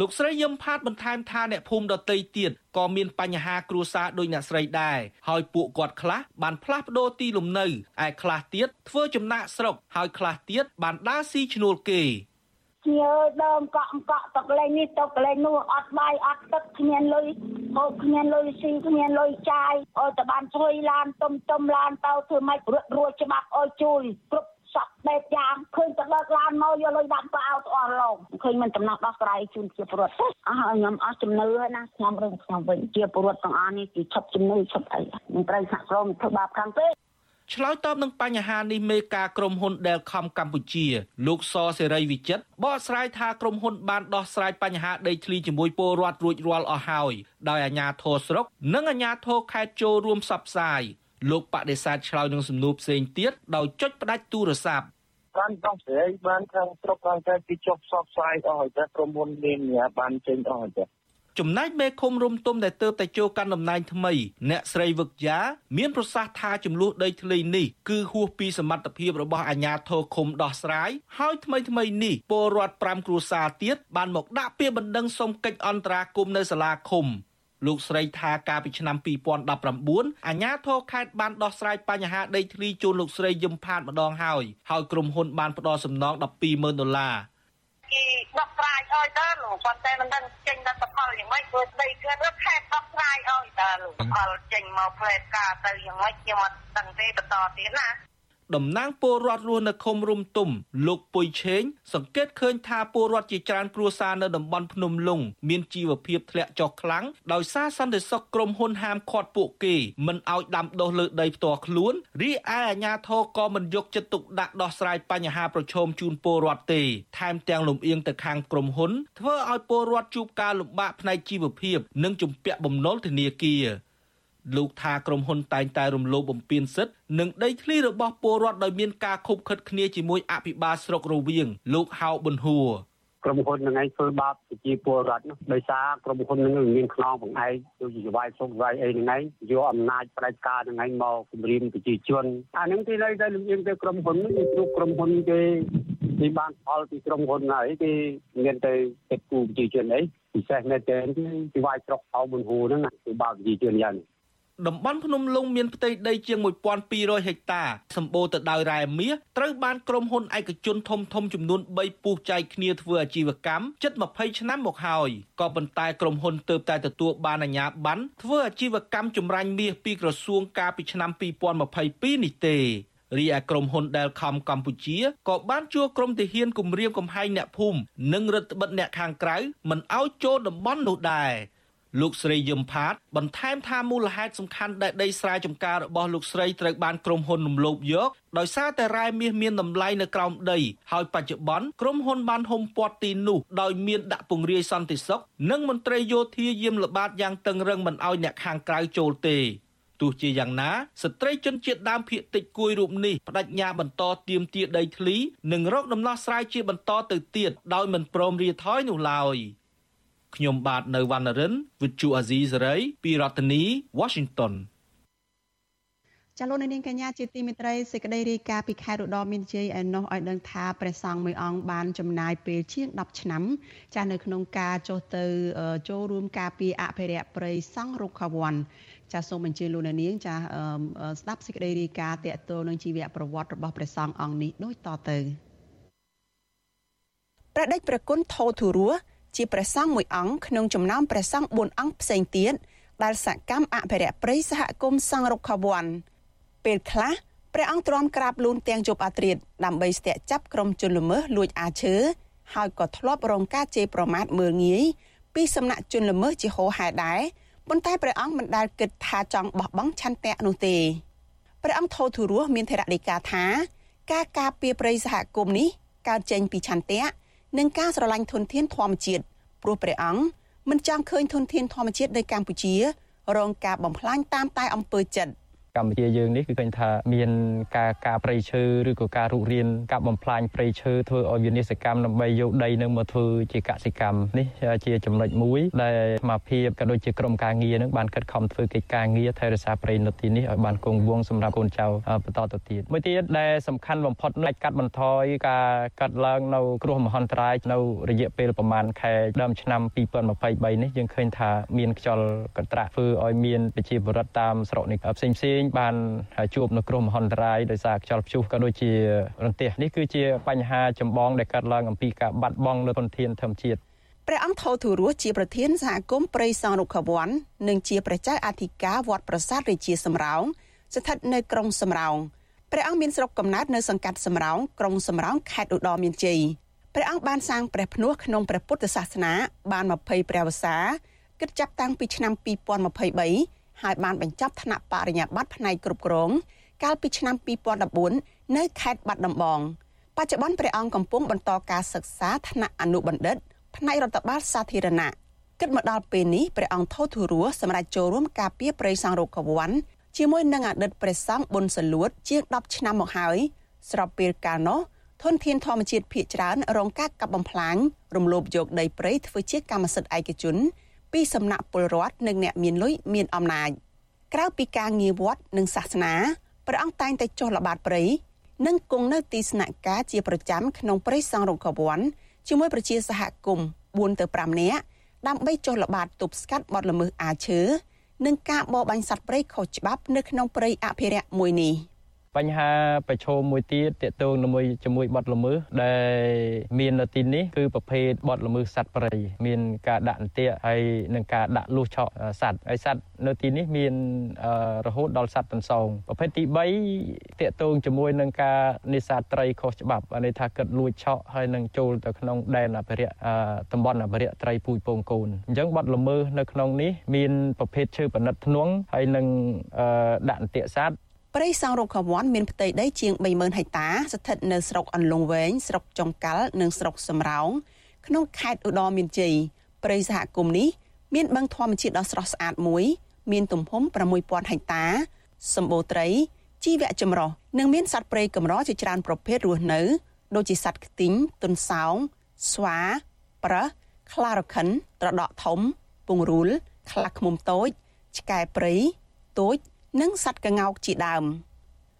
លោកស្រីយឹមផាតបន្ថែមថាអ្នកភូមិដតីទៀតក៏មានបញ្ហាគ្រួសារដូចអ្នកស្រីដែរហើយពួកគាត់ខ្លះបានផ្លាស់ប្ដូរទីលំនៅឯខ្លះទៀតធ្វើចំណាក់ស្រុកហើយខ្លះទៀតបានដើរស៊ីឈ្នួលគេញើដើមកក់កក់ទឹកលេងនេះទឹកលេងនោះអត់បាយអត់ទឹកគ្មានលុយហូបគ្មានលុយស៊ីគ្មានលុយចាយអត់តែបានជួយឡានទុំទុំឡានទៅធ្វើម៉េចរត់រួចច្បាប់អោយជួយគ្រប់ សក់បែបយ៉ាងឃើញទៅលើកឡានមកយកលុយដាក់ទៅអោតអស់ឡងឃើញមិនដំណោះដោះស្រាយជូនជាពលរដ្ឋអស់ហើយខ្ញុំអស់ជំនឿហើយណាខ្ញុំរឿងខ្ញុំវិញជាពលរដ្ឋទាំងអស់នេះគឺឈប់ជំនឿឈប់អីមិនត្រូវសហគ្រាសធ្វើបាបខាងពេកឆ្លើយតបនឹងបញ្ហានេះមេការក្រុមហ៊ុន Delcom កម្ពុជា លោកសសេរីវិចិត្របកស្រាយថាក្រុមហ៊ុនបានដោះស្រាយបញ្ហាដីធ្លីជាមួយពលរដ្ឋរួចរាល់អស់ហើយដោយអាជ្ញាធរស្រុក និងអាជ្ញាធរខេត្តចូលរួមផ្សព្វផ្សាយ លោកបដិសេធឆ្លើយនឹងសំណួរផ្សេងទៀតដោយចុចផ្ដាច់ទូរស័ព្ទបានដោះស្រាយបានខាងស្រុកខាងតែពីចុះផ្សព្វផ្សាយអស់ហើយតែក្រុមហ៊ុនមានបានចេញអស់ហើយចំណែកមេឃុំរុំទុំដែលទៅតែចូលកាន់តំណែងថ្មី អ្នកស្រីវឹកយ៉ាមានប្រសាសន៍ថាចំនួនដីធ្លីនេះគឺហួសពីសមត្ថភាពរបស់អាជ្ញាធរឃុំដោះស្រាយហើយថ្មីថ្មីនេះពលរដ្ឋ5គ្រួសារទៀតបានមកដាក់ពាក្យបណ្ដឹងសុំកិច្ចអន្តរាគមន៍នៅសាលាឃុំ លោកស្រីថាកាលពីឆ្នាំ2019អាជ្ញាធរខេត្តបានដោះស្រាយបញ្ហាដីធ្លីជូនលោកស្រីយឹមផាតម្ដងហើយហើយក្រុមហ៊ុនបានផ្ដល់សំណង120,000ដុល្លារគេដោះស្រាយឲ្យតើលោកប៉ុន្តែមិនដឹងចេញដល់ផលយ៉ាងម៉េចព្រោះដីគឺរត់ខេត្តដោះស្រាយឲ្យតើលោកផលចេញមកផ្លែការទៅយ៉ាងម៉េចខ្ញុំអត់ដឹងទេបន្តទៀតណា តំណាងពលរដ្ឋរស់នៅឃុំរុំទុំលោកពុយឆេងសង្កេតឃើញថាពលរដ្ឋជាច្រើនគ្រួសារនៅតំបន់ភ្នំលុងមានជីវភាពធ្លាក់ចុះខ្លាំងដោយសារសន្តិសុខក្រុមហ៊ុនហាមឃាត់ពួកគេមិនឲ្យដាំដុះលើដីផ្ទាល់ខ្លួនរីឯអាជ្ញាធរក៏មិនយកចិត្តទុកដាក់ដោះស្រាយបញ្ហាប្រឈមជូនពលរដ្ឋទេថែមទាំងលំអៀងទៅខាងក្រុមហ៊ុនធ្វើឲ្យពលរដ្ឋជួបការលំបាកផ្នែកជីវភាព និងជំពាក់បំណុលធនាគារ លោកថាក្រុមហ៊ុនតែងតែរំលោភបំពានសិទ្ធិនិងដីធ្លីរបស់ពលរដ្ឋដោយមានការខົບខិតគ្នាជាមួយអភិបាលស្រុករវៀងលោកហៅប៊ុនហួរក្រុមហ៊ុននឹងឯងធ្វើបាបប្រជាពលរដ្ឋនោះដោយសារក្រុមហ៊ុននឹងមានខ្នងបង្អែកដូចជាវាយសុខវាយអីនឹងឯងយកអំណាចផ្ដាច់ការនឹងឯងមកគម្រាមប្រជាជនអានឹងទីនៅតែលំអៀងទៅក្រុមហ៊ុននេះព្រោះក្រុមហ៊ុនគេគេបានផលពីក្រុមហ៊ុនហើយគេមានទៅចិត្តគូប្រជាជនអីពិសេសនៅតែគេវាយស្រុកអោប៊ុនហួរហ្នឹងគឺបាបប្រជាជនយ៉ាងនេះ តំបន់ភ្នំលុងមានផ្ទៃដីជាង1200ហិកតាសម្បូរទៅដោយរ៉ែមាសត្រូវបានក្រុមហ៊ុនឯកជនធំធំចំនួន3ពុះចែកគ្នាធ្វើអាជីវកម្មជិត20ឆ្នាំមកហើយក៏ប៉ុន្តែក្រុមហ៊ុនទើបតែទទួលបានអាជ្ញាប័ណ្ណធ្វើអាជីវកម្មចម្រាញ់មាសពីក្រសួងកាលពីឆ្នាំ2022នេះទេរីឯក្រុមហ៊ុន Delcom កម្ពុជាក៏បានជួក្រុមទាហានគម្រាមកំហែងអ្នកភូមិនិងរដ្ឋបិទអ្នកខាងក្រៅមិនឲ្យចូលតំបន់នោះដែរ លោកស្រីយឹមផាតបន្ថែមថាមូលហេតុសំខាន់ដែលដីស្រែចម្ការរបស់លោកស្រីត្រូវបានក្រុមហ៊ុនរំលោភយកដោយសារតែរ៉ែមាសមានតម្លៃនៅក្រោមដីហើយបច្ចុប្បន្នក្រុមហ៊ុនបានហុំព័ទ្ធទីនោះដោយមានដាក់ពង្រាយសន្តិសុខនិងមន្ត្រីយោធាយាមល្បាតយ៉ាងតឹងរឹងមិនឲ្យអ្នកខាងក្រៅចូលទេទោះជាយ៉ាងណាស្ត្រីជនជាតិដើមភាគតិចគួយរូបនេះបដិញ្ញាបន្តទៀមទាដីធ្លីនិងរកដំណោះស្រាយជាបន្តទៅទៀតដោយមិនព្រមរាថយនោះឡើយ ខ្ញុំបាទនៅវណ្ណរិន With Chu Azizi Saray ពីរដ្ឋធានី Washington ចាលោកនាងកញ្ញាជាទីមេត្រីសេចក្តីរាយការណ៍ពីខេត្តឧត្តរមានជ័យឯណោះឲ្យដឹងថាព្រះសង្ឃមួយអង្គបានចំណាយពេលជាង10ឆ្នាំចានៅក្នុងការចុះទៅចូលរួមការពារអភិរក្សព្រៃសង់រុក្ខវ័នចាសូមអញ្ជើញលោកនាងចាស្ដាប់សេចក្តីរាយការណ៍តកតលនឹងជីវប្រវត្តិរបស់ព្រះសង្ឃអង្គនេះដូចតទៅព្រះដេចប្រគុណថោធុរស់ ជាព្រះសង្ឃមួយអង្គក្នុងចំណោមព្រះសង្ឃ4អង្គផ្សេងទៀតដែលសកម្មអភិរក្សព្រៃសហគមន៍សង្ឃរុក្ខវ័នពេលខ្លះព្រះអង្គទ្រាំក្រាបលូនទាំងជប់អាត្រៀតដើម្បីស្ទាក់ចាប់ក្រុមជនល្មើសលួចអាឈើហើយក៏ធ្លាប់រងការជេរប្រមាថមើលងាយពីសំណាក់ជនល្មើសជាហោហែដែរប៉ុន្តែព្រះអង្គមិនដែលគិតថាចង់បោះបង់ឆន្ទៈនោះទេព្រះអង្គថោធុរស់មានថេរដីកាថា ការការពារព្រៃសហគមន៍នេះកើតចេញពីឆន្ទៈ និងការស្រឡាញ់ធនធានធម្មជាតិព្រោះព្រះអង្គមិនចង់ឃើញធនធានធម្មជាតិនៅកម្ពុជារងការបំផ្លាញតាមតែអំពើចិត្ត កម្ពុជាយើងនេះគឺឃើញថាមានការការប្រៃឈើឬក៏ការរុករានការបំផ្លាញប្រៃឈើធ្វើឲ្យវិនិស្សកម្មដើម្បីយកដីនឹងមកធ្វើជាកសិកម្មនេះជាចំណុចមួយដែលសមាភិបក៏ដូចជាក្រុមការងារនឹងបានខិតខំធ្វើកិច្ចការងារថែរក្សាប្រៃនៅទីនេះឲ្យបានគង់វង្សសម្រាប់កូនចៅបន្តទៅទៀតមួយទៀតដែលសំខាន់បំផុតនោះកាត់បន្ថយការកាត់ឡើងនៅគ្រោះមហន្តរាយនៅរយៈពេលប្រមាណខែដើមឆ្នាំ2023នេះយើងឃើញថាមានខ្យល់កន្ត្រាក់ធ្វើឲ្យមានប្រជាពលរដ្ឋតាមស្រុកនេះផ្សេងផ្សេងបានជួបនៅគ្រោះមហន្តរាយដោយសារខ្យល់ព្យុះក៏ដូចជារន្ទះនេះគឺជាបញ្ហាចម្បងដែលកើតឡើងអំពីការបាត់បង់នៅធនធានធម្មជាតិព្រះអង្គថោធុរស់ជាប្រធានសហគមន៍ព្រៃសង់រុក្ខវ័ននិងជាព្រះចៅអធិការវត្តប្រាសាទរាជាសំរោងស្ថិតនៅក្រុងសំរោងព្រះអង្គមានស្រុកកំណើតនៅសង្កាត់សំរោងក្រុងសំរោងខេត្តឧត្តរមានជ័យព្រះអង្គបានសាងព្រះភ្នោះក្នុងព្រះពុទ្ធសាសនាបាន20ព្រះវស្សាគិតចាប់តាំងពីឆ្នាំ2023 ហើយបានបញ្ចប់ថ្នាក់បរិញ្ញាបត្រផ្នែកគ្រប់គ្រង កាលពីឆ្នាំ2014នៅខេត្តបាត់ដំបងបច្ចុប្បន្នព្រះអង្គកំពុងបន្តការសិក្សាថ្នាក់អនុបណ្ឌិត ផ្នែករដ្ឋបាលសាធារណៈគិតមកដល់ពេលនេះព្រះអង្គថោធុរស់សម្រាប់ចូលរួមការពារព្រៃសង់រោគវ័នជាមួយនឹងអតីតព្រះសង្ឃប៊ុនសលួតជាង10ឆ្នាំមកហើយស្របពេលកាលនោះធនធានធម្មជាតិភាគច្រើនរងការកាប់បំផ្លាញរំលោភយកដីព្រៃធ្វើជាកម្មសិទ្ធិឯកជន ពីសំណាក់ពលរដ្ឋនិងអ្នកមានលុយមានអំណាចក្រៅពីការងារវត្តនិងសាសនាព្រះអង្គតែងតែចុះល្បាតព្រៃនិងគង់នៅទីស្នាក់ការជាប្រចាំក្នុងព្រៃសង់រង្កវ័នជាមួយប្រជាសហគមន៍4ទៅ5នាក់ដើម្បីចុះល្បាតទប់ស្កាត់បទល្មើសអាឈើនិងការបរបាញ់សត្វព្រៃខុសច្បាប់នៅក្នុងព្រៃអភិរក្សមួយនេះ។ បញ្ហាប្រឈមមួយទៀតតកតងជាមួយជាមួយបទល្មើសដែលមាននៅទីនេះគឺប្រភេទបទល្មើសសត្វព្រៃមានការដាក់អន្ទាក់ហើយនិងការដាក់លួសឆក់សត្វហើយសត្វនៅទីនេះមានរហូតដល់សត្វតន្សងប្រភេទទី3តកតងជាមួយនឹងការនេសាទត្រីខុសច្បាប់ន័យថាគិតលួចឆក់ហើយនឹងចូលទៅក្នុងដែនអភិរក្សតំបន់អភិរក្សត្រីពូជពងកូនអញ្ចឹងបទល្មើសនៅក្នុងនេះមានប្រភេទឈើប៉និតធ្នង់ហើយនឹងដាក់អន្ទាក់សត្វ ព្រៃសង់រុក្ខវ័នមានផ្ទៃដីជាង30000ហិកតា ស្ថិតនៅស្រុកអន្លង់វែងស្រុកចុងកាល់និងស្រុកសំរោងក្នុងខេត្តឧត្តរមានជ័យព្រៃសហគមន៍នេះមានបឹងធម្មជាតិដ៏ស្រស់ស្អាតមួយ មានទំហំ6000ហិកតាសម្បូរត្រីជីវៈចម្រុះនិងមានសត្វព្រៃកម្រជាច្រើនប្រភេទរស់នៅ ដូចជាសត្វខ្ទីងទុនសោងស្វាប្រើសខ្លារខិនត្រដក់ធំ ពង្រូលខ្លាឃ្មុំតូចឆ្កែព្រៃទូច និងសត្វក្ងោកជាដើម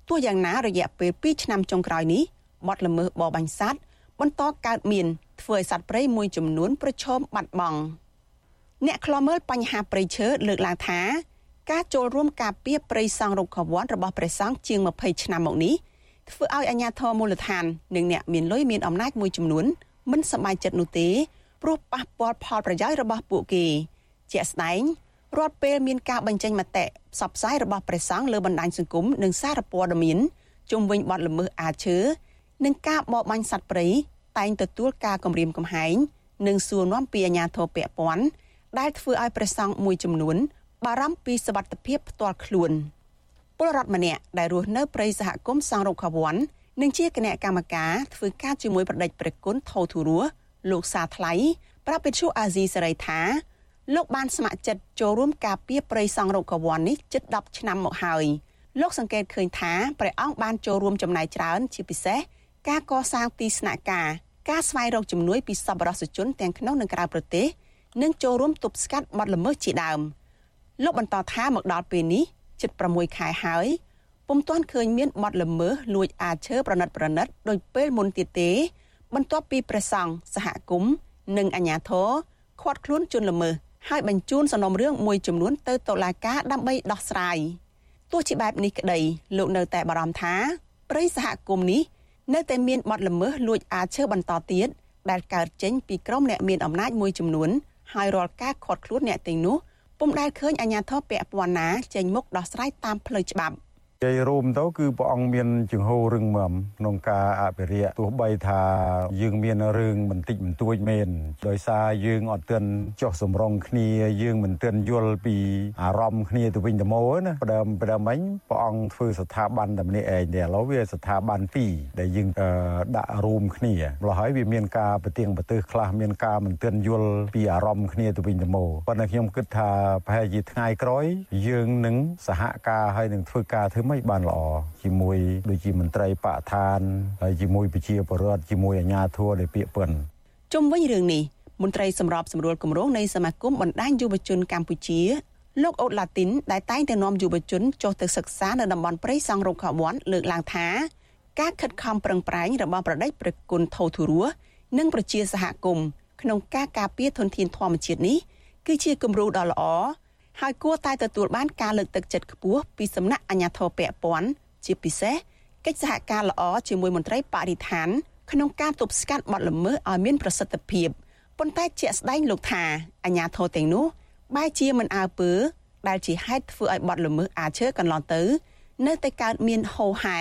ទោះយ៉ាងណារយៈពេល2ឆ្នាំចុងក្រោយនេះបទល្មើសបរបាញ់សត្វបន្តកើតមានធ្វើឲ្យសត្វព្រៃមួយចំនួនប្រឈមបាត់បង់អ្នកខ្លាំមើលបញ្ហាព្រៃឈើលើកឡើងថាការចូលរួមការពារព្រៃសង់រុក្ខវ័នរបស់ព្រះសង្ឃជាង20ឆ្នាំមកនេះធ្វើឲ្យអាជ្ញាធរមូលដ្ឋាននិងអ្នកមានលុយមានអំណាចមួយចំនួនមិនសប្បាយចិត្តនោះទេព្រោះប៉ះពាល់ផលប្រយោជន៍របស់ពួកគេជាក់ស្ដែង រាល់ពេលមានការបញ្ចេញមតិផ្សព្វផ្សាយរបស់ព្រះសង្ឃលើបណ្ដាញសង្គមនិងសារព័ត៌មានជុំវិញបទល្មើសអាឈើនិងការបរបាញ់សត្វព្រៃតែងទទួលការគំរាមកំហែងនិងសួរនាំពីអាជ្ញាធរពាក់ព័ន្ធដែលធ្វើឲ្យព្រះសង្ឃមួយចំនួន បារម្ភពីសវត្ថិភាពផ្ទាល់ខ្លួនពលរដ្ឋម្នាក់ដែលរស់នៅព្រៃសហគមន៍សង្រុខវ័ននិងជាគណៈកម្មការធ្វើការជាមួយប្រដេចព្រះគុណថោធុរស់លោកសាថ្លៃប្រាប់វិទ្យុអាស៊ីសេរីថា លោកបានស្ម័គ្រចិត្តចូលរួមការពារព្រៃសង្រុខវ័ននេះជិត10ឆ្នាំមកហើយលោកសង្កេតឃើញថាព្រះអង្គបានចូលរួមចំណាយច្រើន ជាពិសេសការកសាងទីស្នាក់ការការស្វែងរកជំនួយពីសប្បុរសជនទាំងក្នុងនិងក្រៅប្រទេសនិងចូលរួមទប់ស្កាត់បទល្មើសជាដើមលោកបន្តថាមកដល់ពេលនេះជិត6ខែហើយពុំទាន់ឃើញមានបទល្មើសលួចអាឈើប្រណិតប្រណិតដោយពេលមុនទៀតទេ បន្ទាប់ពីព្រះសង្ឃសហគមន៍និងអាជ្ញាធរខាត់ខ្លួនជនល្មើស ហើយបញ្ជូនសំណុំរឿងមួយចំនួនទៅតុលាការដើម្បីដោះស្រាយទោះជាបែបនេះក្តីលោកនៅតែបារម្ភថាព្រៃសហគមន៍នេះនៅតែមានបទល្មើសលួចអាឈើបន្តទៀតដែលកើតចេញពីក្រុមអ្នកមានអំណាចមួយចំនួនហើយរាល់ការខាត់ខ្លួនអ្នកទាំងនោះពុំដែលឃើញអាជ្ញាធរពាក់ព័ន្ធណាចេញមុខដោះស្រាយតាមផ្លូវច្បាប់ និយាយរួមទៅគឺព្រះអង្គមានជំហររឹងមាំក្នុងការអភិរក្សទោះបីថាយើងមានរឿងបន្តិចបន្តួចមែនដោយសារយើងអត់ទាន់ចោះសម្រងគ្នាយើងមិនទាន់យល់ពីអារម្មណ៍គ្នាទៅវិញទៅមកណាផ្ដើមផ្ដើមមិញព្រះអង្គធ្វើស្ថាប័នតែម្នាក់ឯងទេឥឡូវវាស្ថាប័នពីរដែលយើងដាក់រួមគ្នាម្ល៉េះហើយវាមានការប្រទៀងប្រទើសខ្លះមានការមិនទាន់យល់ពីអារម្មណ៍គ្នាទៅវិញទៅមកប៉ុន្តែខ្ញុំគិតថាប្រហែលជាថ្ងៃក្រោយយើងនឹងសហការហើយនឹងធ្វើការធ្វើមិនបានល្អជាមួយដូចជាមន្ត្រីបកឋានហើយជាមួយប្រជាពលរដ្ឋជាមួយអាជ្ញាធរដែលពាក្យពិនជុំវិញរឿងនេះមន្ត្រីសម្របសម្រួលគម្រោងនៃសមាគមបណ្ដាញយុវជនកម្ពុជាលោកអូតឡាទីនដែលតែងតែនាំយុវជនចុះទៅសិក្សានៅតំបន់ព្រៃសង់រុក្ខវ័នលើកឡើងថាការខិតខំប្រឹងប្រែងរបស់ប្រដេចព្រះគុណថោធុរស់និងប្រជាសហគមន៍ក្នុងការការពារធនធានធម្មជាតិនេះគឺជាគំរូដ៏ល្អ ហើយគួរតែទទួលបានការលើកទឹកចិត្តខ្ពស់ពីសំណាក់អាជ្ញាធរពាក់ព័ន្ធជាពិសេសកិច្ចសហការល្អជាមួយមន្ត្រីបរិស្ថាន ក្នុងការទប់ស្កាត់បទល្មើសឲ្យមានប្រសិទ្ធភាពប៉ុន្តែជាក់ស្ដែងលោកថាអាជ្ញាធរទាំងនោះបែរជាមិនអើពើ ដែលជាហេតុធ្វើឲ្យបទល្មើសអាឈើកន្លងទៅ នៅតែកើតមានហូរហែ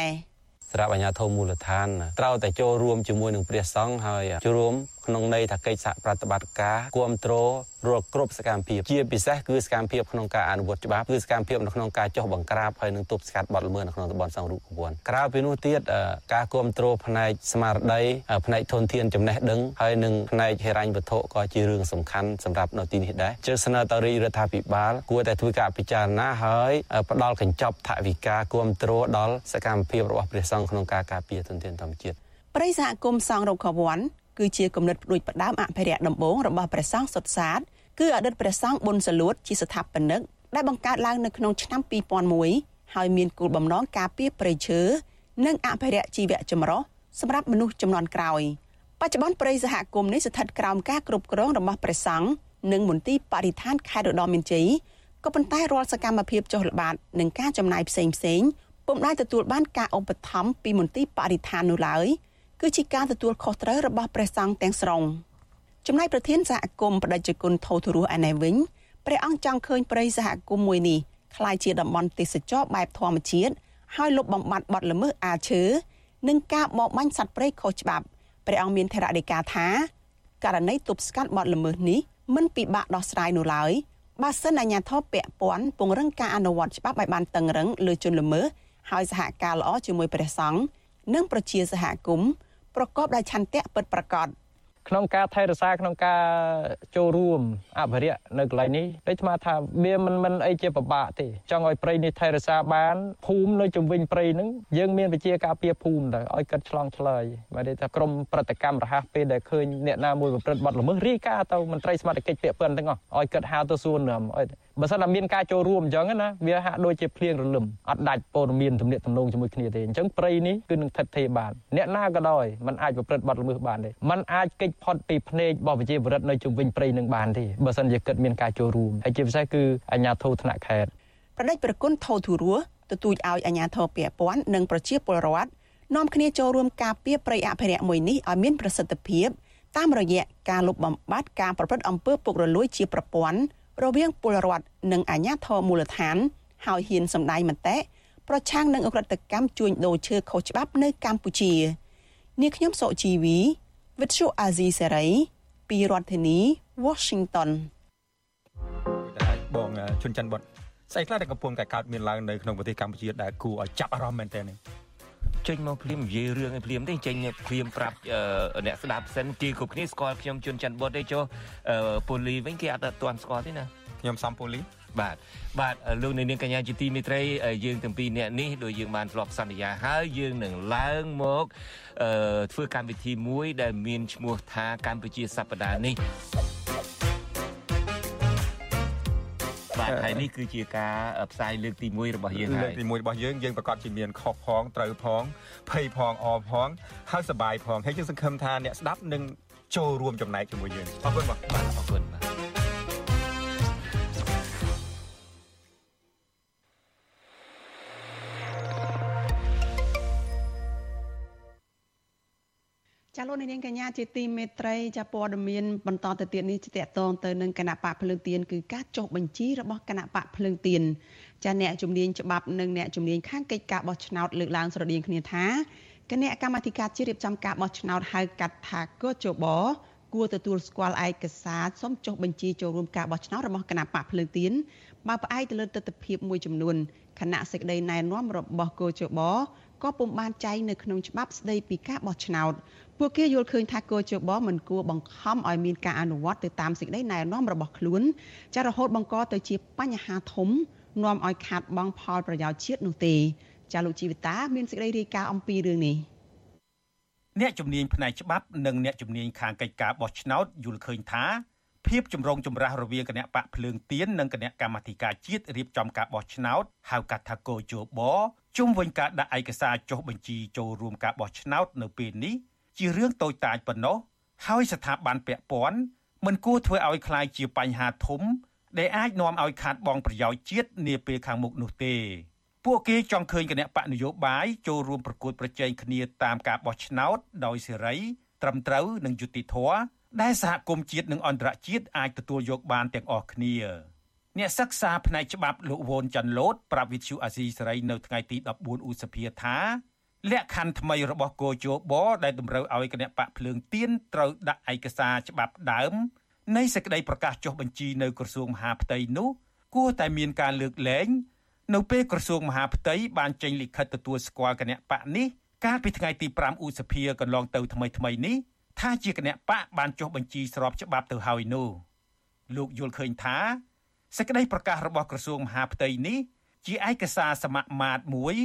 ស្រាប់អាជ្ញាធរមូលដ្ឋានត្រូវតែចូលរួមជាមួយនឹងព្រះសង្ឃហើយចូលរួម ក្នុងន័យថាកិច្ចសហប្រតិបត្តិការគ្រប់គ្រងរាល់គ្រប់សកម្មភាពជាពិសេសគឺសកម្មភាពក្នុងការអនុវត្តច្បាប់គឺសកម្មភាពនៅក្នុងការចុះបង្ក្រាបហើយនឹងទប់ស្កាត់បទល្មើសនៅក្នុងតំបន់សង្រុកវ័នក្រៅពីនោះទៀតការគ្រប់គ្រងផ្នែកស្មារតីផ្នែកធនធានចំណេះដឹងហើយនឹងផ្នែកហិរញ្ញវត្ថុក៏ជារឿងសំខាន់សម្រាប់នៅទីនេះដែរជើស្នើទៅរាជរដ្ឋាភិបាលគួរតែធ្វើការពិចារណាហើយផ្ដល់កញ្ចប់ថវិកាគ្រប់គ្រងដល់សកម្មភាពរបស់ព្រះសង្ឃក្នុងការការពារធនធានធម្មជាតិប្រិយសហគមន៍សង្រុកវ័ន គឺជាគំនិតផ្ដួចផ្ដើមអភិរក្សដំបូងរបស់ព្រះសង្ឃសុទ្ធសាធគឺអតីតព្រះសង្ឃប៊ុនសលួតជាស្ថាបនិកដែលបង្កើតឡើងនៅក្នុងឆ្នាំ2001ហើយមានគោលបំណងការពារព្រៃឈើនិងអភិរក្សជីវៈចម្រុះសម្រាប់មនុស្សចំនួនក្រោយបច្ចុប្បន្នព្រៃសហគមន៍នេះស្ថិតក្រោមការគ្រប់គ្រងរបស់ព្រះសង្ឃនិងមន្ទីរបរិស្ថានខេត្តរតនមានជ័យក៏ប៉ុន្តែរាល់សកម្មភាពចុះល្បាតនិងការចំណាយផ្សេងផ្សេងពុំដែលទទួលបានការឧបត្ថម្ភពីមន្ទីរបរិស្ថាននោះឡើយ គឺជាការទទួលខុសត្រូវរបស់ព្រះសង្ឃទាំងស្រុងចំណែកប្រធានសហគមន៍បដិជគុណថោទរស់ឯណេះវិញព្រះអង្គចង់ឃើញព្រៃសហគមន៍មួយនេះក្លាយជាតំបន់ទេសចរបែបធម្មជាតិហើយលុបបំបាត់បទល្មើសអាឈើនិងការបរបាញ់សត្វព្រៃខុសច្បាប់ព្រះអង្គមានថេរដីកាថាករណីទប់ស្កាត់បទល្មើសនេះមិនពិបាកដោះស្រាយនោះឡើយបើសិនអាជ្ញាធរពាក់ព័ន្ធពង្រឹងការអនុវត្តច្បាប់ឲ្យបានតឹងរឹងលើជនល្មើសហើយសហការល្អជាមួយព្រះសង្ឃនិងប្រជាសហគមន៍ ប្រកបដោយឆន្ទៈពិតប្រាកដក្នុងការថែរក្សាក្នុងការចូលរួមអភិរក្សនៅកន្លែងនេះដូចស្មាថាវាមិនមិនអីជាពិបាកទេចង់ឲ្យព្រៃនេះថែរក្សាបានភូមិនៅជុំវិញព្រៃហ្នឹងយើងមានវិជាការពារភូមិទៅឲ្យកាត់ឆ្លងឆ្លើយមកទេថាក្រមប្រតិកម្មរហ័សពេលដែលឃើញអ្នកណាមួយប្រព្រឹត្តបទល្មើសរាយការណ៍ទៅមន្ត្រីសមត្ថកិច្ចពាក់ព័ន្ធទាំងអស់ឲ្យកាត់ហៅទៅសួរនាំឲ្យ បើសិនតែមានការចូលរួមអញ្ចឹងណាវាហាក់ដូចជាភ្លៀងរលឹមអត់ដាច់ព័ត៌មានទំនាក់ទំនងជាមួយគ្នាទេអញ្ចឹងព្រៃនេះគឺនឹងថិតថេរបានអ្នកណាក៏ដោយมันអាចប្រព្រឹត្តបទល្មើសបានទេมันអាចកិច្ចផុតពីភ្នែករបស់ប្រជាពលរដ្ឋនៅជុំវិញព្រៃនឹងបានទេបើសិនជាគិតមានការចូលរួមហើយជាពិសេសគឺអាជ្ញាធរថ្នាក់ខេត្ត ប្រដេចប្រគុណថោធូរស់ទទូចឲ្យអាជ្ញាធរពាក់ព័ន្ធនិងប្រជាពលរដ្ឋនាំគ្នាចូលរួមការពារព្រៃអភិរក្សមួយនេះឲ្យមានប្រសិទ្ធភាពតាមរយៈការលុបបំបាត់ការប្រព្រឹត្តអំពើពុករលួយជាប្រព័ន្ធ រវាងពលរដ្ឋនិងអាជ្ញាធរមូលដ្ឋាន ហើយហ៊ានសម្ដែងមតិប្រឆាំងនឹងអ ுக ្រិតកម្មជួញដូរឈើខុសច្បាប់នៅកម្ពុជានាងខ្ញុំសុជីវីវិទ្យុអាស៊ីសេរីពីរដ្ឋធានី Washington បងជុនច័ន្ទបុតស្អីខ្លះដែលកំពុងតែកើតមានឡើងនៅក្នុងប្រទេសកម្ពុជាដែលគួរឲ្យចាប់អារម្មណ៍មែនទែន ចេញមកភ្លាមនិយាយរឿងឲ្យភ្លាមទេចេញភ្លាមប្រាប់អ្នកស្ដាប់សិនទីគ្រប់គ្នាស្គាល់ខ្ញុំជុនច័ន្ទបុតទេចុះពូលីវិញគេអត់ទាន់ស្គាល់ទេណាខ្ញុំសំពូលីបាទបាទលោកនាងកញ្ញាជាទីមេត្រីយើងទាំងពីរនាក់នេះដោយយើងបានធ្លាប់សន្យាហើយយើងនឹងឡើងមកធ្វើកម្មវិធីមួយដែលមានឈ្មោះថាកម្ពុជាសប្តាហ៍នេះ បាទហើយនេះគឺជាការផ្សាយលើកទី1របស់យើងហើយលើកទី1របស់យើងយើងប្រកាសជាមានខុសផងត្រូវផងភ័យផងអផងហើយសប្បាយផងហើយយើងសង្ឃឹមថាអ្នកស្ដាប់នឹងចូលរួមចំណែកជាមួយយើងអរគុណបាទអរគុណបាទ លោកនាងកញ្ញាជាទីមេត្រីចាព័ត៌មានបន្តទៅទៀតនេះតកតងទៅនឹងគណៈបកភ្លើងទៀនគឺការចុះបញ្ជីរបស់គណៈបកភ្លើងទៀនចាអ្នកជំនាញច្បាប់និងអ្នកជំនាញខាងកិច្ចការបោះឆ្នោតលើកឡើងស្រដៀងគ្នាថាគណៈកម្មាធិការជាតិរៀបចំការបោះឆ្នោតហៅកាត់ថាកោជបគួរទទួលស្គាល់ឯកសារសុំចុះបញ្ជីចូលរួមការបោះឆ្នោតរបស់គណៈបកភ្លើងទៀនបើផ្អែកទៅលើទស្សនវិជ្ជាមួយចំនួនគណៈសេចក្តីណែនាំរបស់កោជបក៏ពុំបានចែងនៅក្នុងច្បាប់ស្តីពីការបោះឆ្នោត ពួកគេយល់ឃើញថាកោជបមិនគួរបង្ខំឲ្យមានការអនុវត្តទៅតាមសេចក្តីណែនាំរបស់ខ្លួនចារហូតបង្កទៅជាបញ្ហាធំនាំឲ្យខាតបង់ផលប្រយោជន៍ជាតិនោះទេចាលោកជីវិតាមានសេចក្តីរាយការណ៍អំពីរឿងនេះអ្នកជំនាញផ្នែកច្បាប់និងអ្នកជំនាញខាងកិច្ចការបោះឆ្នោតយល់ឃើញថាភាពចម្រូងចម្រាសរវាងគណៈបកភ្លើងទៀននិងគណៈកម្មាធិការជាតិរៀបចំការបោះឆ្នោតហៅកាត់ថាកោជបជុំវិញការដាក់ឯកសារចុះបញ្ជីចូលរួមការបោះឆ្នោតនៅពេលនេះ ជារឿងតូចតាចប៉ុណ្ណោះហើយស្ថាប័នពាក់ព័ន្ធមិនគួរធ្វើឲ្យคล้ายជាបញ្ហាធំដែលអាចនាំឲ្យខាតបង់ប្រយោជន៍ជាតិនាពេលខាងមុខនោះទេ ពួកគេចង់ឃើញគណៈបកនយោបាយចូលរួមប្រកួតប្រជែងគ្នាតាមការបោះឆ្នោតដោយសេរី ត្រឹមត្រូវនិងយុត្តិធម៌ដែលសហគមន៍ជាតិនិងអន្តរជាតិអាចទទួលយកបានទាំងអស់គ្នាអ្នកសិក្សាផ្នែកច្បាប់លោកវ៉ុនចាន់ឡូតប្រាប់វិទ្យុអាស៊ីសេរីនៅថ្ងៃទី14ឧសភាថា លក្ខខណ្ឌថ្មីរបស់គោជបដែលតម្រូវឲ្យគណៈបកភ្លើងទៀនត្រូវដាក់ឯកសារច្បាប់ដើមនៃសេចក្តីប្រកាសចុះបញ្ជីនៅក្រសួងមហាផ្ទៃនោះគួរតែមានការលើកលែងនៅពេលក្រសួងមហាផ្ទៃបានចេញលិខិតទទួលស្គាល់គណៈបកនេះកាលពីថ្ងៃទី5ឧសភាកន្លងទៅថ្មីថ្មីនេះថាជាគណៈបកបានចុះបញ្ជីស្របច្បាប់ទៅហើយនោះលោកយល់ឃើញថាសេចក្តីប្រកាសរបស់ក្រសួងមហាផ្ទៃនេះជាឯកសារសមមាត្រមួយ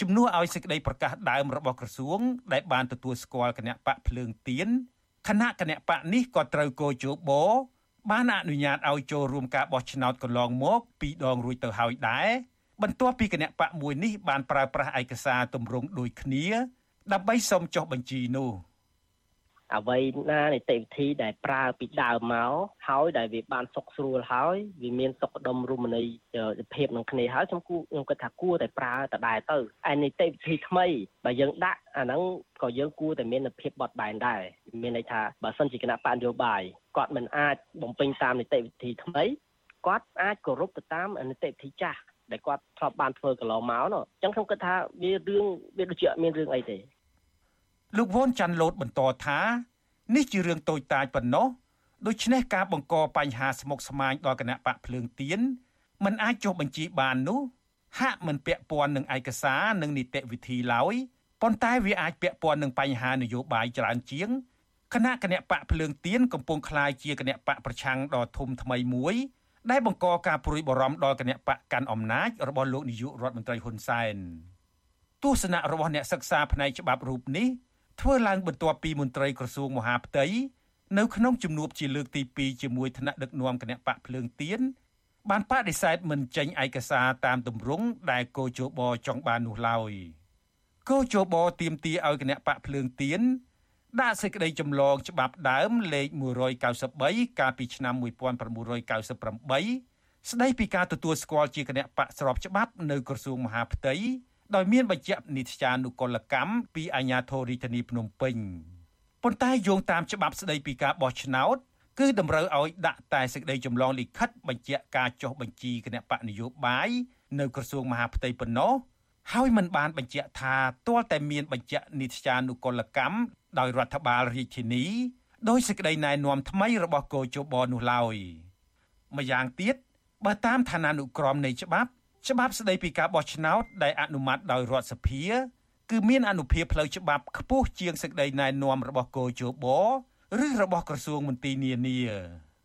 ជំនួសឲ្យសេចក្តីប្រកាសដើមរបស់ក្រសួង ដែលបានទទួលស្គាល់គណៈបកភ្លើងទៀនគណៈគណៈបកនេះក៏ត្រូវកោជបបានអនុញ្ញាតឲ្យចូលរួមការបោះឆ្នោតកន្លងមកពីរដងរួចទៅហើយដែរបន្ទាប់ពីគណៈបកមួយនេះបានប្រើប្រាស់ឯកសារទម្រង់ដូចគ្នាដើម្បីសុំចុះបញ្ជីនោះ។ អ្វីណានីតិវិធីដែលប្រើពីដើមមកហើយដែលវាបានសុខស្រួលហើយវាមានសុខដុមរមណីភាពនឹងគ្នាហើយខ្ញុំគូខ្ញុំគិតថាគួរតែប្រើតដែរទៅឯនីតិវិធីថ្មីបើយើងដាក់អាហ្នឹងក៏យើងគួរតែមានភាពបត់បែនដែរមានន័យថាបើសិនជាគណៈបញ្ញោបាយគាត់មិនអាចបំពេញតាមនីតិវិធីថ្មីគាត់អាចគោរពទៅតាមនីតិវិធីចាស់ដែលគាត់ធ្លាប់បានធ្វើកន្លងមកនោះអញ្ចឹងខ្ញុំគិតថាវារឿងវាដូចជាអត់មានរឿងអីទេ លោកវ៉ុនចាន់ឡូតបន្តថានេះជារឿងតូចតាចប៉ុណ្ណោះដូច្នេះការបង្កបញ្ហាស្មុគស្មាញដល់គណៈបកភ្លើងទៀនมันអាចចុះបញ្ជីបាននោះហាក់មិនពាក់ព័ន្ធនឹងឯកសារនិងនីតិវិធីឡើយប៉ុន្តែវាអាចពាក់ព័ន្ធនឹងបញ្ហានយោបាយច្រើនជាងគណៈគណៈបកភ្លើងទៀនកំពុងคล้ายជាគណៈបកប្រឆាំងដ៏ធំថ្មីមួយដែលបង្កការព្រួយបារម្ភដល់គណៈបកកាន់អំណាចរបស់លោកនាយករដ្ឋមន្ត្រីហ៊ុនសែនទស្សនៈរបស់អ្នកសិក្សាផ្នែកច្បាប់រូបនេះ ធ្វើឡើងបន្ទាប់ពីមន្ត្រីក្រសួងមហាផ្ទៃនៅក្នុងជំនួបជាលើកទី2ជាមួយថ្នាក់ដឹកនាំគណៈបកភ្លើងទៀនបានបដិសេធមិនចេញឯកសារតាមទម្រង់ដែលកោជបចង់បាននោះឡើយកោជបទៀមទាឲ្យគណៈបកភ្លើងទៀនដាក់សេចក្តីចម្លងច្បាប់ដើមលេខ193កាលពីឆ្នាំ1998ស្ដីពីការទទួលស្គាល់ជាគណៈបកស្របច្បាប់នៅក្រសួងមហាផ្ទៃ ដោយមានបញ្ជាក់នីតិចានុកលកម្មពីអាជ្ញាធររាជធានីភ្នំពេញប៉ុន្តែយោងតាមច្បាប់ស្ដីពីការបោះឆ្នោតគឺតម្រូវឲ្យដាក់តែសេចក្តីចម្លងលិខិតបញ្ជាក់ការចុះបញ្ជីគណៈបកនយោបាយនៅក្រសួងមហាផ្ទៃប៉ុណ្ណោះហើយมันបានបញ្ជាក់ថាទាល់តែមានបញ្ជាក់នីតិចានុកលកម្មដោយរដ្ឋបាលរាជធានីដោយសេចក្តីណែនាំថ្មីរបស់កោជបនោះឡើយម្យ៉ាងទៀតបើតាមឋានានុក្រមនៃច្បាប់ ច្បាប់ស្តីពីការបោះឆ្នោតដែលអនុម័តដោយរដ្ឋសភា គឺមានអនុភាពផ្លូវច្បាប់ខ្ពស់ជាងសេចក្តីណែនាំរបស់កោជបឬរបស់ក្រសួងមន្ទីរនានា